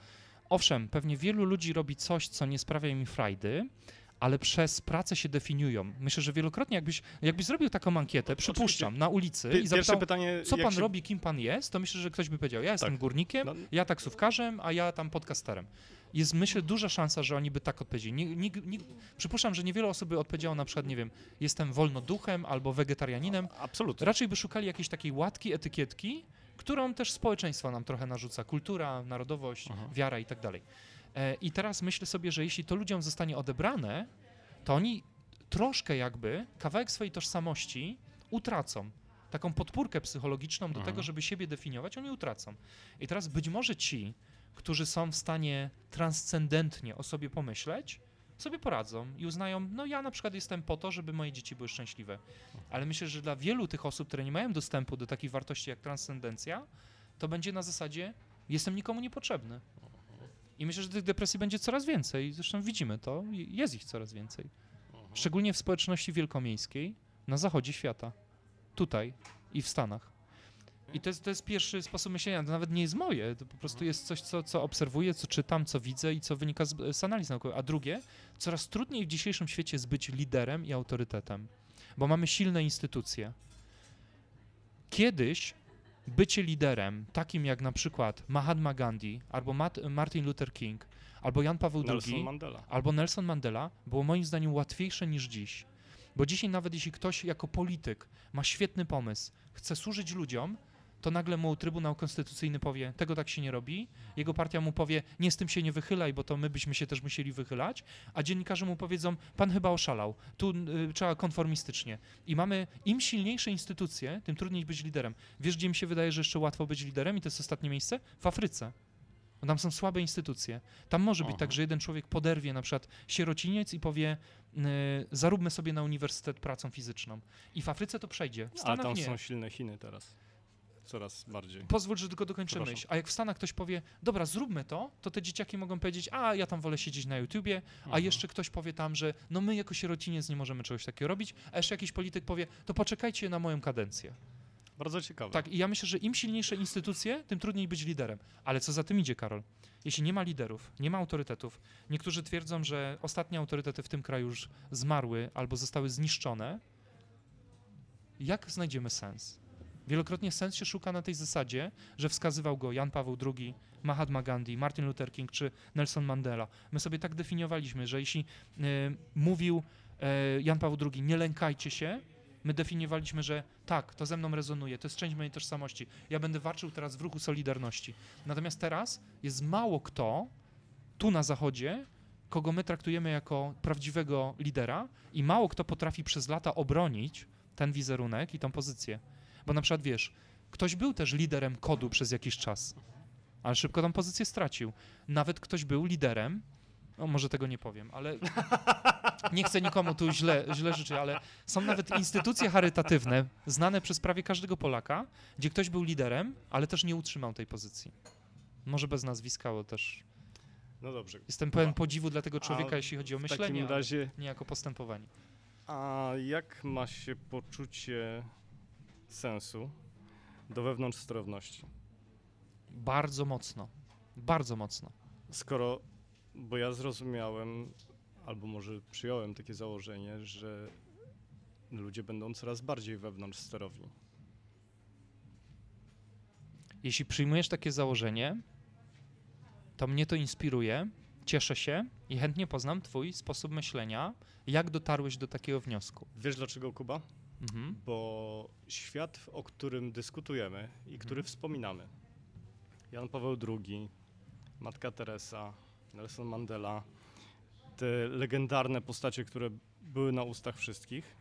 Owszem, pewnie wielu ludzi robi coś, co nie sprawia im frajdy, ale przez pracę się definiują. Myślę, że wielokrotnie jakbyś, jakbyś zrobił taką ankietę, przypuszczam, na ulicy i zapytał, pytanie, co pan się... robi, kim pan jest, to myślę, że ktoś by powiedział, ja jestem Tak. górnikiem, No, ja taksówkarzem, a ja tam podcasterem. Jest, myślę, duża szansa, że oni by tak odpowiedzieli. Nie, nie, nie, przypuszczam, że niewiele osób by odpowiedziało na przykład, nie wiem, jestem wolnoduchem albo wegetarianinem. Absolutnie. Raczej by szukali jakiejś takiej łatki, etykietki, którą też społeczeństwo nam trochę narzuca. Kultura, narodowość, Aha. wiara i tak dalej. E, I teraz myślę sobie, że jeśli to ludziom zostanie odebrane, to oni troszkę jakby kawałek swojej tożsamości utracą. Taką podpórkę psychologiczną do Mhm. tego, żeby siebie definiować, oni utracą. I teraz być może ci, którzy są w stanie transcendentnie o sobie pomyśleć, sobie poradzą i uznają, no ja na przykład jestem po to, żeby moje dzieci były szczęśliwe. Ale myślę, że dla wielu tych osób, które nie mają dostępu do takich wartości jak transcendencja, to będzie na zasadzie, jestem nikomu niepotrzebny. I myślę, że tych depresji będzie coraz więcej. Zresztą widzimy to, jest ich coraz więcej. Szczególnie w społeczności wielkomiejskiej na zachodzie świata. Tutaj i w Stanach. I to jest, to jest pierwszy sposób myślenia. To nawet nie jest moje. To po prostu jest coś, co, co obserwuję, co czytam, co widzę i co wynika z, z analiz naukowych. A drugie, coraz trudniej w dzisiejszym świecie jest być liderem i autorytetem, bo mamy silne instytucje. Kiedyś bycie liderem, takim jak na przykład Mahatma Gandhi, albo Mat- Martin Luther King, albo Jan Paweł Nelson II, Mandela. albo Nelson Mandela, było moim zdaniem łatwiejsze niż dziś. Bo dzisiaj nawet jeśli ktoś jako polityk ma świetny pomysł, chce służyć ludziom, to nagle mu Trybunał Konstytucyjny powie, tego tak się nie robi, jego partia mu powie, nie z tym się nie wychylaj, bo to my byśmy się też musieli wychylać, a dziennikarze mu powiedzą, pan chyba oszalał, tu y, trzeba konformistycznie. I mamy, im silniejsze instytucje, tym trudniej być liderem. Wiesz, gdzie mi się wydaje, że jeszcze łatwo być liderem i to jest ostatnie miejsce? W Afryce. Bo tam są słabe instytucje. Tam może być Aha. tak, że jeden człowiek poderwie na przykład sierociniec i powie, y, zaróbmy sobie na uniwersytet pracą fizyczną. I w Afryce to przejdzie. W Stanach tam nie. są silne Chiny teraz. Coraz bardziej. Pozwól, że tylko dokończę myśl. A jak w Stanach ktoś powie, dobra, zróbmy to, to te dzieciaki mogą powiedzieć, a ja tam wolę siedzieć na YouTubie, a Mhm. jeszcze ktoś powie tam, że no my jako sierociniec nie możemy czegoś takiego robić, a jeszcze jakiś polityk powie, to poczekajcie na moją kadencję. Bardzo ciekawe. Tak, i ja myślę, że im silniejsze instytucje, tym trudniej być liderem. Ale co za tym idzie, Karol? Jeśli nie ma liderów, nie ma autorytetów, niektórzy twierdzą, że ostatnie autorytety w tym kraju już zmarły albo zostały zniszczone, jak znajdziemy sens? Wielokrotnie sens się szuka na tej zasadzie, że wskazywał go Jan Paweł II, Mahatma Gandhi, Martin Luther King czy Nelson Mandela. My sobie tak definiowaliśmy, że jeśli e, mówił e, Jan Paweł II, nie lękajcie się, my definiowaliśmy, że tak, to ze mną rezonuje, to jest część mojej tożsamości. Ja będę walczył teraz w ruchu Solidarności. Natomiast teraz jest mało kto tu na Zachodzie, kogo my traktujemy jako prawdziwego lidera i mało kto potrafi przez lata obronić ten wizerunek i tą pozycję. Bo na przykład wiesz, ktoś był też liderem kodu przez jakiś czas, ale szybko tą pozycję stracił. Nawet ktoś był liderem, no może tego nie powiem, ale (laughs) nie chcę nikomu tu źle, źle życzyć, ale są nawet instytucje charytatywne, znane przez prawie każdego Polaka, gdzie ktoś był liderem, ale też nie utrzymał tej pozycji. Może bez nazwiska, bo też No dobrze. jestem pełen podziwu dla tego człowieka, A jeśli chodzi o myślenie, razie, nie jako postępowanie. a jak ma się poczucie sensu do wewnątrz sterowności? Bardzo mocno. Bardzo mocno. Skoro, bo ja zrozumiałem, albo może przyjąłem takie założenie, że ludzie będą coraz bardziej wewnątrz sterowni. Jeśli przyjmujesz takie założenie, to mnie to inspiruje, cieszę się i chętnie poznam Twój sposób myślenia, jak dotarłeś do takiego wniosku. Wiesz dlaczego, Kuba? Mhm. Bo świat, o którym dyskutujemy i który Mhm. wspominamy, Jan Paweł II, Matka Teresa, Nelson Mandela, te legendarne postacie, które były na ustach wszystkich,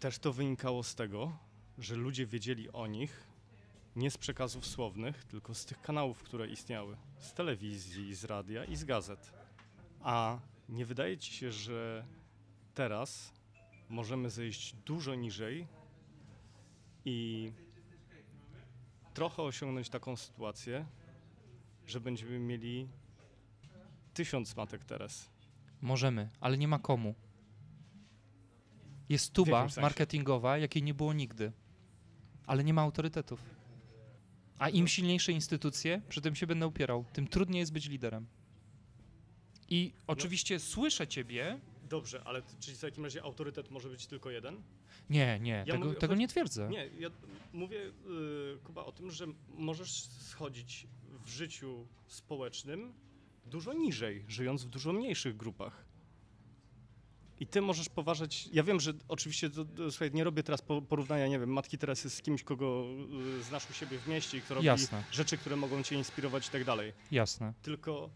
też to wynikało z tego, że ludzie wiedzieli o nich nie z przekazów słownych, tylko z tych kanałów, które istniały, z telewizji, z radia i z gazet. A nie wydaje ci się, że teraz możemy zejść dużo niżej i trochę osiągnąć taką sytuację, że będziemy mieli tysiąc matek Teres. Możemy, ale nie ma komu. Jest tuba marketingowa, jakiej nie było nigdy, ale nie ma autorytetów. A im silniejsze instytucje, przy tym się będę upierał, tym trudniej jest być liderem. I oczywiście słyszę ciebie. Dobrze, ale czyli w takim razie autorytet może być tylko jeden? Nie, nie, tego, mówię- tego nie twierdzę. Nie, ja mówię, y, Kuba, o tym, że możesz schodzić w życiu społecznym dużo niżej, żyjąc w dużo mniejszych grupach. I ty możesz poważać. Ja wiem, że oczywiście, to, to, słuchaj, nie robię teraz po- porównania, nie wiem, matki Teresy z kimś, kogo y, znasz u siebie w mieście i kto robi Jasne. rzeczy, które mogą cię inspirować i tak dalej. Jasne. Tylko,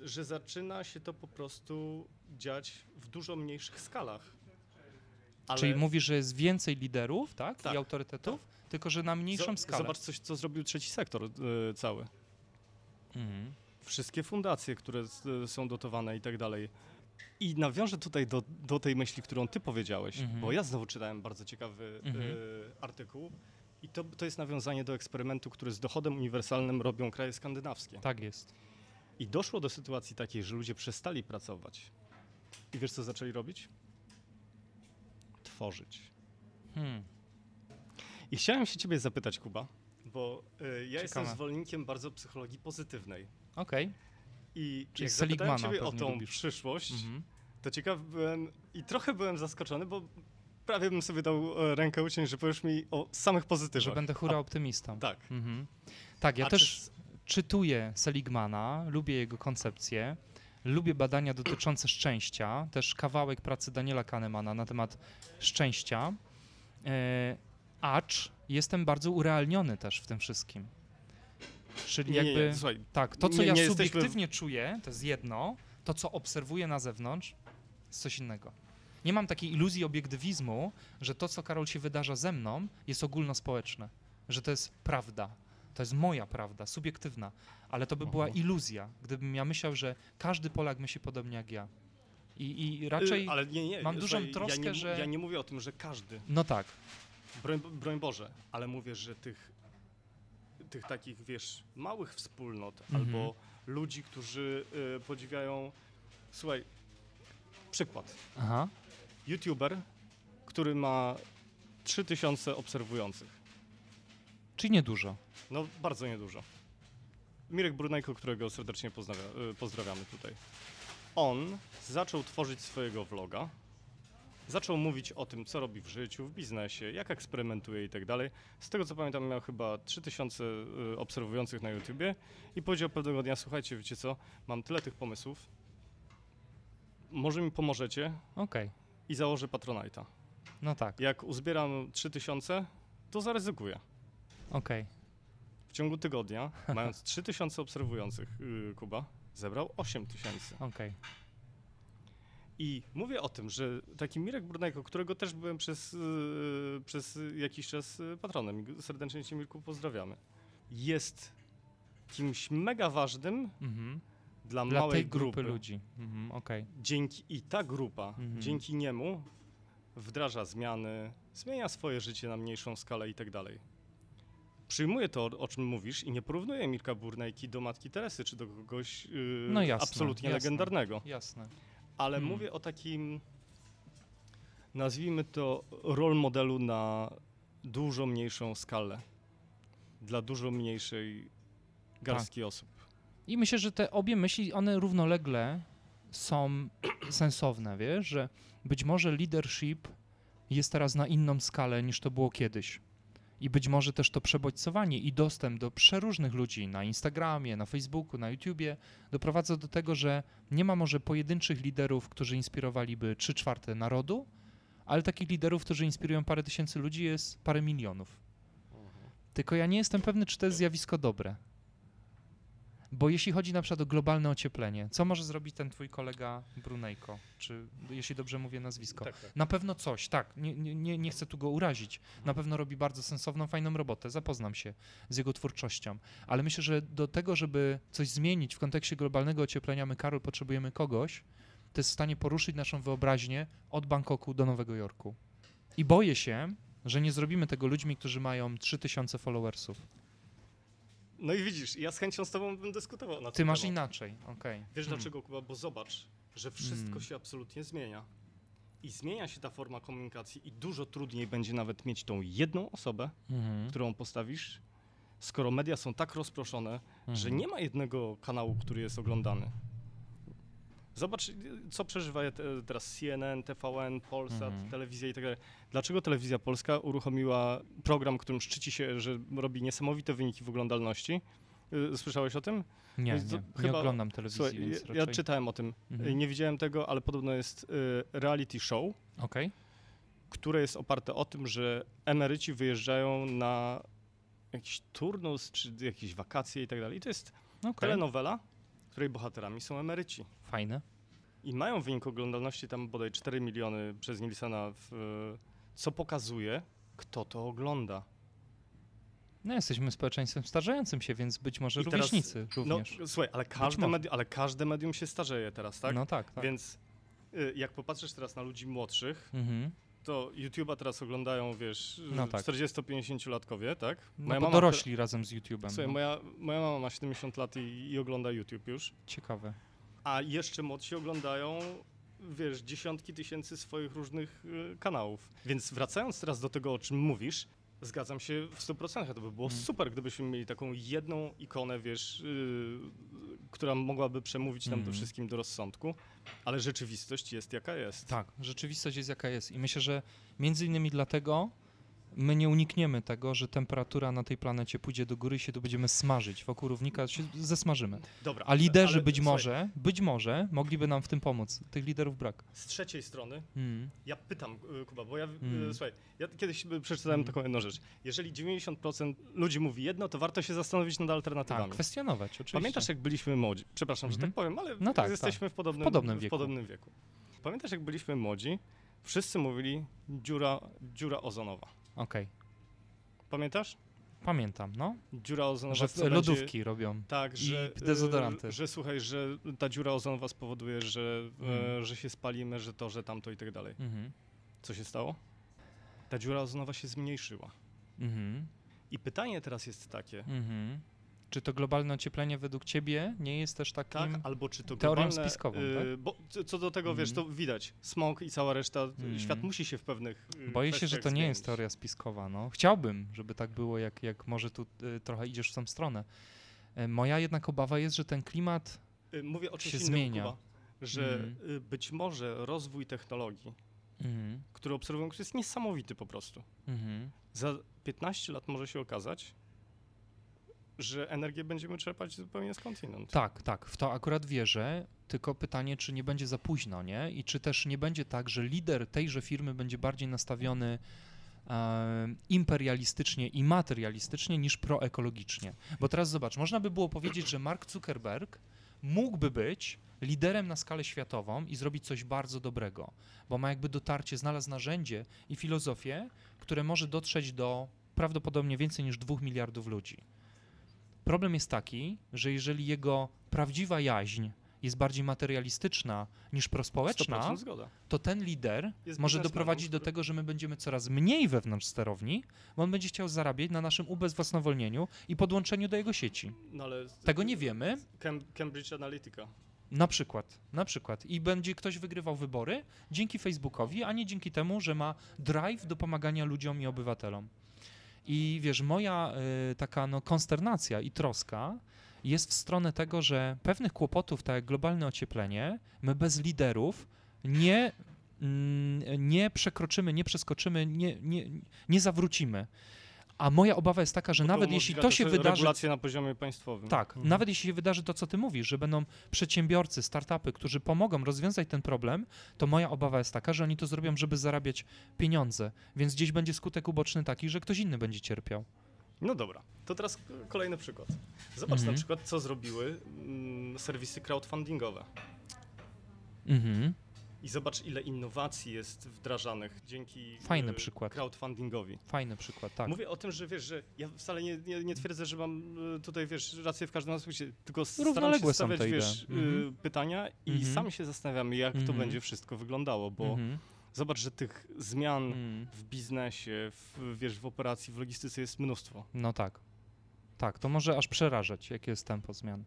że zaczyna się to po prostu dziać w dużo mniejszych skalach. Ale Czyli mówisz, że jest więcej liderów, tak? Tak, I autorytetów, tylko że na mniejszą zo- skalę. Zobacz coś, co zrobił trzeci sektor y, cały. Mhm. wszystkie fundacje, które s- są dotowane i tak dalej. I nawiążę tutaj do, do tej myśli, którą ty powiedziałeś, Mhm. bo ja znowu czytałem bardzo ciekawy Mhm. y, artykuł i to, to jest nawiązanie do eksperymentu, który z dochodem uniwersalnym robią kraje skandynawskie. Tak jest. I doszło do sytuacji takiej, że ludzie przestali pracować. I wiesz, co zaczęli robić? Tworzyć. Hmm. I chciałem się ciebie zapytać, Kuba, bo y, ja jestem Ciekawe. zwolennikiem bardzo psychologii pozytywnej. Okej. I Czyli jak zapytałem Seligmana ciebie o tą lubisz. przyszłość, Mhm. to ciekaw byłem i trochę byłem zaskoczony, bo prawie bym sobie dał e, rękę uciąć, że powiesz mi o samych pozytywach. Że będę hura optymistą. Tak. Mhm. Tak, ja A też czy- czytuję Seligmana, lubię jego koncepcję, lubię badania dotyczące szczęścia, też kawałek pracy Daniela Kahnemana na temat szczęścia, e, acz jestem bardzo urealniony też w tym wszystkim. Czyli Nie, jakby, nie, słuchaj, tak, to co nie- ja subiektywnie czuję, to jest jedno, to co obserwuję na zewnątrz, jest coś innego. Nie mam takiej iluzji obiektywizmu, że to, co Karol się wydarza ze mną, jest ogólnospołeczne, że to jest prawda. To jest moja prawda, subiektywna, ale to by była Mhm. iluzja, gdybym ja myślał, że każdy Polak myśli podobnie jak ja. I, i raczej, Y, Ale nie, nie, mam dużą troskę, ja nie, że- Ja nie mówię o tym, że każdy, no tak, broń, broń Boże, ale mówię, że tych, tych takich, wiesz, małych wspólnot Mhm. albo ludzi, którzy y, podziwiają... Słuchaj, przykład. aha, YouTuber, który ma 3000 obserwujących. Czyli niedużo. No, bardzo niedużo. Mirek Brunejko, którego serdecznie y, pozdrawiamy tutaj. On zaczął tworzyć swojego vloga, zaczął mówić o tym, co robi w życiu, w biznesie, jak eksperymentuje i tak dalej. Z tego co pamiętam, miał chyba 3000 y, obserwujących na YouTubie i powiedział pewnego dnia, słuchajcie, wiecie co, mam tyle tych pomysłów, może mi pomożecie Okej, i założę Patronite'a. no tak, Jak uzbieram 3000, to zaryzykuję. Okej. W ciągu tygodnia, (laughs) mając 3000 obserwujących, yy, Kuba zebrał 8000. Okej. I mówię o tym, że taki Mirek Brunejko, którego też byłem przez, yy, przez jakiś czas yy, patronem, serdecznie Cię Mirku pozdrawiamy, jest kimś mega ważnym Mhm. dla, Dla małej tej grupy grupy. ludzi. Mhm, Okej. Dzięki i ta grupa, Mhm. dzięki niemu wdraża zmiany, zmienia swoje życie na mniejszą skalę i tak dalej. Przyjmuję to, o czym mówisz i nie porównuję Mirka Burnejki do Matki Teresy, czy do kogoś yy, No jasne, absolutnie jasne. legendarnego. Jasne. Ale Hmm. mówię o takim, nazwijmy to, role modelu na dużo mniejszą skalę. Dla dużo mniejszej garstki Tak. osób. I myślę, że te obie myśli, one równolegle są (clears throat) sensowne, wiesz, że być może leadership jest teraz na inną skalę niż to było kiedyś. I być może też to przebodźcowanie i dostęp do przeróżnych ludzi na Instagramie, na Facebooku, na YouTubie doprowadza do tego, że nie ma może pojedynczych liderów, którzy inspirowaliby 3 czwarte narodu, ale takich liderów, którzy inspirują parę tysięcy ludzi jest parę milionów. Tylko ja nie jestem pewny, czy to jest zjawisko dobre. Bo jeśli chodzi na przykład o globalne ocieplenie, co może zrobić ten twój kolega Brunejko? Czy jeśli dobrze mówię nazwisko? Tak, tak. Na pewno coś, tak. Nie, nie, nie, chcę tu go urazić. Na pewno robi bardzo sensowną, fajną robotę. Zapoznam się z jego twórczością. Ale myślę, że do tego, żeby coś zmienić w kontekście globalnego ocieplenia, my, Karol, potrzebujemy kogoś, kto jest w stanie poruszyć naszą wyobraźnię od Bangkoku do Nowego Jorku. I boję się, że nie zrobimy tego ludźmi, którzy mają 3000 followersów. No i widzisz, ja z chęcią z tobą bym dyskutował na Ty ten masz temat. inaczej, okej. Wiesz Hmm. dlaczego, Kuba? Bo zobacz, że wszystko Mm. się absolutnie zmienia. I zmienia się ta forma komunikacji i dużo trudniej będzie nawet mieć tą jedną osobę, Mhm. którą postawisz, skoro media są tak rozproszone, że Mhm. nie ma jednego kanału, który jest oglądany. Zobacz, co przeżywa te- teraz CNN, TVN, Polsat, Mhm. telewizja i tak dalej. Dlaczego telewizja polska uruchomiła program, którym szczyci się, że robi niesamowite wyniki w oglądalności? Y, Słyszałeś o tym? Nie, to nie, chyba- oglądam telewizji, Słuchaj, raczej... ja czytałem o tym. Mhm. Y, Nie widziałem tego, ale podobno jest y, reality show, Okej, które jest oparte o tym, że emeryci wyjeżdżają na jakiś turnus, czy jakieś wakacje i tak dalej. I to jest okej, telenowela, której bohaterami są emeryci. fajne. I mają wynik oglądalności tam bodaj 4 miliony przez Nielsena, w, co pokazuje, kto to ogląda. No jesteśmy społeczeństwem starzejącym się, więc być może I teraz- rówieśnicy No również. słuchaj, ale każde, medi- ale każde medium się starzeje teraz, tak? No tak, tak. Więc y, jak popatrzysz teraz na ludzi młodszych, Mhm. To YouTube'a teraz oglądają, wiesz, No tak. 40-50-latkowie, tak? No bo dorośli razem z YouTube'em. Słuchaj, no. moja, moja mama ma 70 lat i, i ogląda YouTube już, Ciekawe. a jeszcze młodsi oglądają, wiesz, dziesiątki tysięcy swoich różnych y, kanałów. Więc wracając teraz do tego, o czym mówisz, zgadzam się w 100%. To by było Mhm. super, gdybyśmy mieli taką jedną ikonę, wiesz, y, która mogłaby przemówić nam do Mhm. wszystkim do rozsądku, ale rzeczywistość jest jaka jest. Tak, rzeczywistość jest jaka jest i myślę, że między innymi dlatego my nie unikniemy tego, że temperatura na tej planecie pójdzie do góry i się tu będziemy smażyć. Wokół równika się zesmażymy. Dobra, A liderzy ale być słuchaj, może, być może mogliby nam w tym pomóc. Tych liderów brak. Z trzeciej strony Mm. Ja pytam, y, Kuba, bo ja, Mm. słuchaj, ja kiedyś przeczytałem Mm. taką jedną rzecz. Jeżeli 90% ludzi mówi jedno, to warto się zastanowić nad alternatywami. Tak, kwestionować oczywiście. Pamiętasz, jak byliśmy młodzi? Przepraszam, że Mhm. tak powiem, ale No tak, jesteśmy w podobnym, W podobnym wieku. podobnym wieku. Pamiętasz, jak byliśmy młodzi? Wszyscy mówili dziura, dziura ozonowa. Okej, Pamiętasz? pamiętam, no. Dziura ozonowa Że co lodówki Będzie, robią. tak, i że, dezodoranty. y, że słuchaj, że ta dziura ozonowa spowoduje, że, Mm. y, że się spalimy, że to, że tamto i tak dalej. Mhm. Co się stało? Ta dziura ozonowa się zmniejszyła. Mhm. I pytanie teraz jest takie, Mhm. Czy to globalne ocieplenie według ciebie nie jest też takim... tak, albo czy to teorią globalne, spiskową, y, Bo co- do tego, wiesz, to Mhm. widać, smog i cała reszta, y, Mhm. świat musi się w pewnych y, Boję się, że to nie jest teoria spiskowa. No. Chciałbym, żeby tak było, jak, jak może tu y, trochę idziesz w tą stronę. E, Moja jednak obawa jest, że ten klimat... Y, Mówię o czymś się innym, zmienia. Kuba, że y, być może rozwój technologii, Mhm. który obserwujemy, który jest niesamowity po prostu, Mhm. za 15 lat może się okazać, że energię będziemy czerpać zupełnie skądinąd. Tak, tak, w to akurat wierzę, tylko pytanie, czy nie będzie za późno, nie? I czy też nie będzie tak, że lider tejże firmy będzie bardziej nastawiony e, imperialistycznie i materialistycznie niż proekologicznie. Bo teraz zobacz, można by było powiedzieć, że Mark Zuckerberg mógłby być liderem na skalę światową i zrobić coś bardzo dobrego, bo ma jakby dotarcie, znalazł narzędzie i filozofię, które może dotrzeć do prawdopodobnie więcej niż dwóch miliardów ludzi. Problem jest taki, że jeżeli jego prawdziwa jaźń jest bardziej materialistyczna niż prospołeczna, 100% zgoda. to ten lider Jest może doprowadzić do tego, że my będziemy coraz mniej wewnątrz sterowni, bo on będzie chciał zarabiać na naszym ubezwłasnowolnieniu i podłączeniu do jego sieci. No ale Tego nie wiemy, Cam- Cambridge Analytica. na przykład, na przykład. I będzie ktoś wygrywał wybory dzięki Facebookowi, a nie dzięki temu, że ma drive do pomagania ludziom i obywatelom. I wiesz, moja y, taka no, konsternacja i troska jest w stronę tego, że pewnych kłopotów, tak jak globalne ocieplenie, my bez liderów nie, mm, nie przekroczymy, nie przeskoczymy, nie, nie, nie zawrócimy. A moja obawa jest taka, że Bo nawet to jeśli to się wydarzy Regulacje na poziomie państwowym. tak, Mhm. nawet jeśli się wydarzy to, co ty mówisz, że będą przedsiębiorcy, startupy, którzy pomogą rozwiązać ten problem, to moja obawa jest taka, że oni to zrobią, żeby zarabiać pieniądze, więc gdzieś będzie skutek uboczny taki, że ktoś inny będzie cierpiał. No dobra, to teraz kolejny przykład. Zobacz Mhm. na przykład, co zrobiły mm, serwisy crowdfundingowe. Mhm. I zobacz, ile innowacji jest wdrażanych dzięki Fajny y, przykład. crowdfundingowi. Fajny przykład, tak. Mówię o tym, że wiesz, że ja wcale nie, nie, nie twierdzę, że mam y, tutaj, wiesz, rację w każdym aspekcie, tylko staram się stawiać, wiesz. Mhm. y, pytania i Mhm. sam się zastanawiam, jak to Mhm. będzie wszystko wyglądało, bo Mhm. zobacz, że tych zmian Mhm. w biznesie, w, wiesz, w operacji, w logistyce jest mnóstwo. No tak. Tak, to może aż przerażać, jakie jest tempo zmian.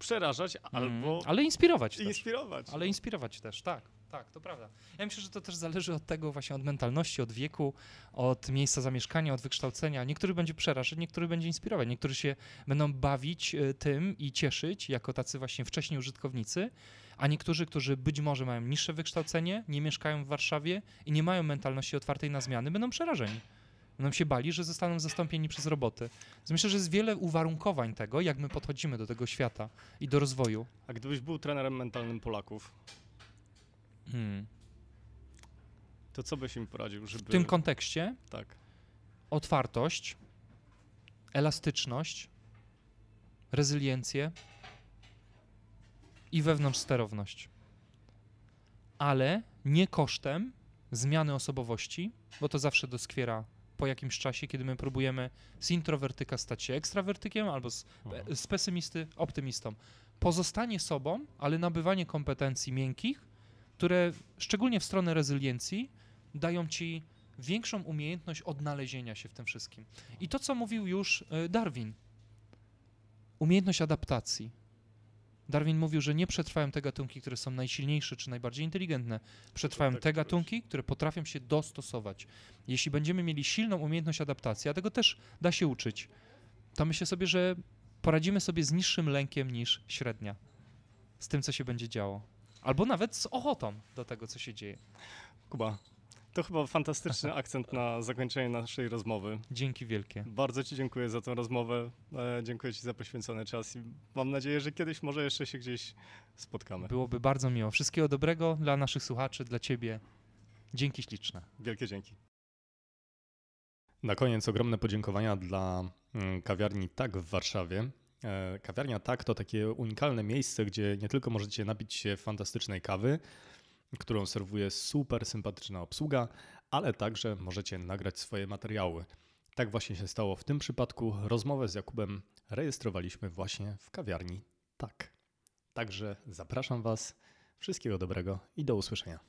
Przerażać Mhm. albo Ale inspirować też. inspirować. Ale inspirować też, tak. Tak, to prawda. Ja myślę, że to też zależy od tego właśnie, od mentalności, od wieku, od miejsca zamieszkania, od wykształcenia. Niektórych będzie przerażać, niektórych będzie inspirować. Niektórzy się będą bawić e, tym i cieszyć jako tacy właśnie wcześniej użytkownicy, a niektórzy, którzy być może mają niższe wykształcenie, nie mieszkają w Warszawie i nie mają mentalności otwartej na zmiany, będą przerażeni. Będą się bali, że zostaną zastąpieni przez roboty. Więc myślę, że jest wiele uwarunkowań tego, jak my podchodzimy do tego świata i do rozwoju. A gdybyś był trenerem mentalnym Polaków, Hmm. to co byś im poradził, żeby... W tym kontekście Tak. otwartość, elastyczność, rezyliencję i wewnątrzsterowność. Ale nie kosztem zmiany osobowości, bo to zawsze doskwiera po jakimś czasie, kiedy my próbujemy z introwertyka stać się ekstrawertykiem albo z, z pesymisty optymistą. Pozostanie sobą, ale nabywanie kompetencji miękkich, które szczególnie w stronę rezyliencji dają ci większą umiejętność odnalezienia się w tym wszystkim. I to, co mówił już e, Darwin, umiejętność adaptacji. Darwin mówił, że nie przetrwają te gatunki, które są najsilniejsze czy najbardziej inteligentne. Przetrwają tak te gatunki, które potrafią się dostosować. Jeśli będziemy mieli silną umiejętność adaptacji, a tego też da się uczyć, to myślę sobie, że poradzimy sobie z niższym lękiem niż średnia. Z tym, co się będzie działo. Albo nawet z ochotą do tego, co się dzieje. Kuba, to chyba fantastyczny (laughs) akcent na zakończenie naszej rozmowy. Dzięki wielkie. Bardzo Ci dziękuję za tę rozmowę. E, dziękuję Ci za poświęcony czas i mam nadzieję, że kiedyś może jeszcze się gdzieś spotkamy. Byłoby bardzo miło. Wszystkiego dobrego dla naszych słuchaczy, dla Ciebie. Dzięki śliczne. Wielkie dzięki. Na koniec ogromne podziękowania dla mm, kawiarni Tak w Warszawie. E, kawiarnia Tak to takie unikalne miejsce, gdzie nie tylko możecie napić się fantastycznej kawy, którą serwuje super sympatyczna obsługa, ale także możecie nagrać swoje materiały. Tak właśnie się stało w tym przypadku. Rozmowę z Jakubem rejestrowaliśmy właśnie w kawiarni Tak. Także zapraszam Was. Wszystkiego dobrego i do usłyszenia.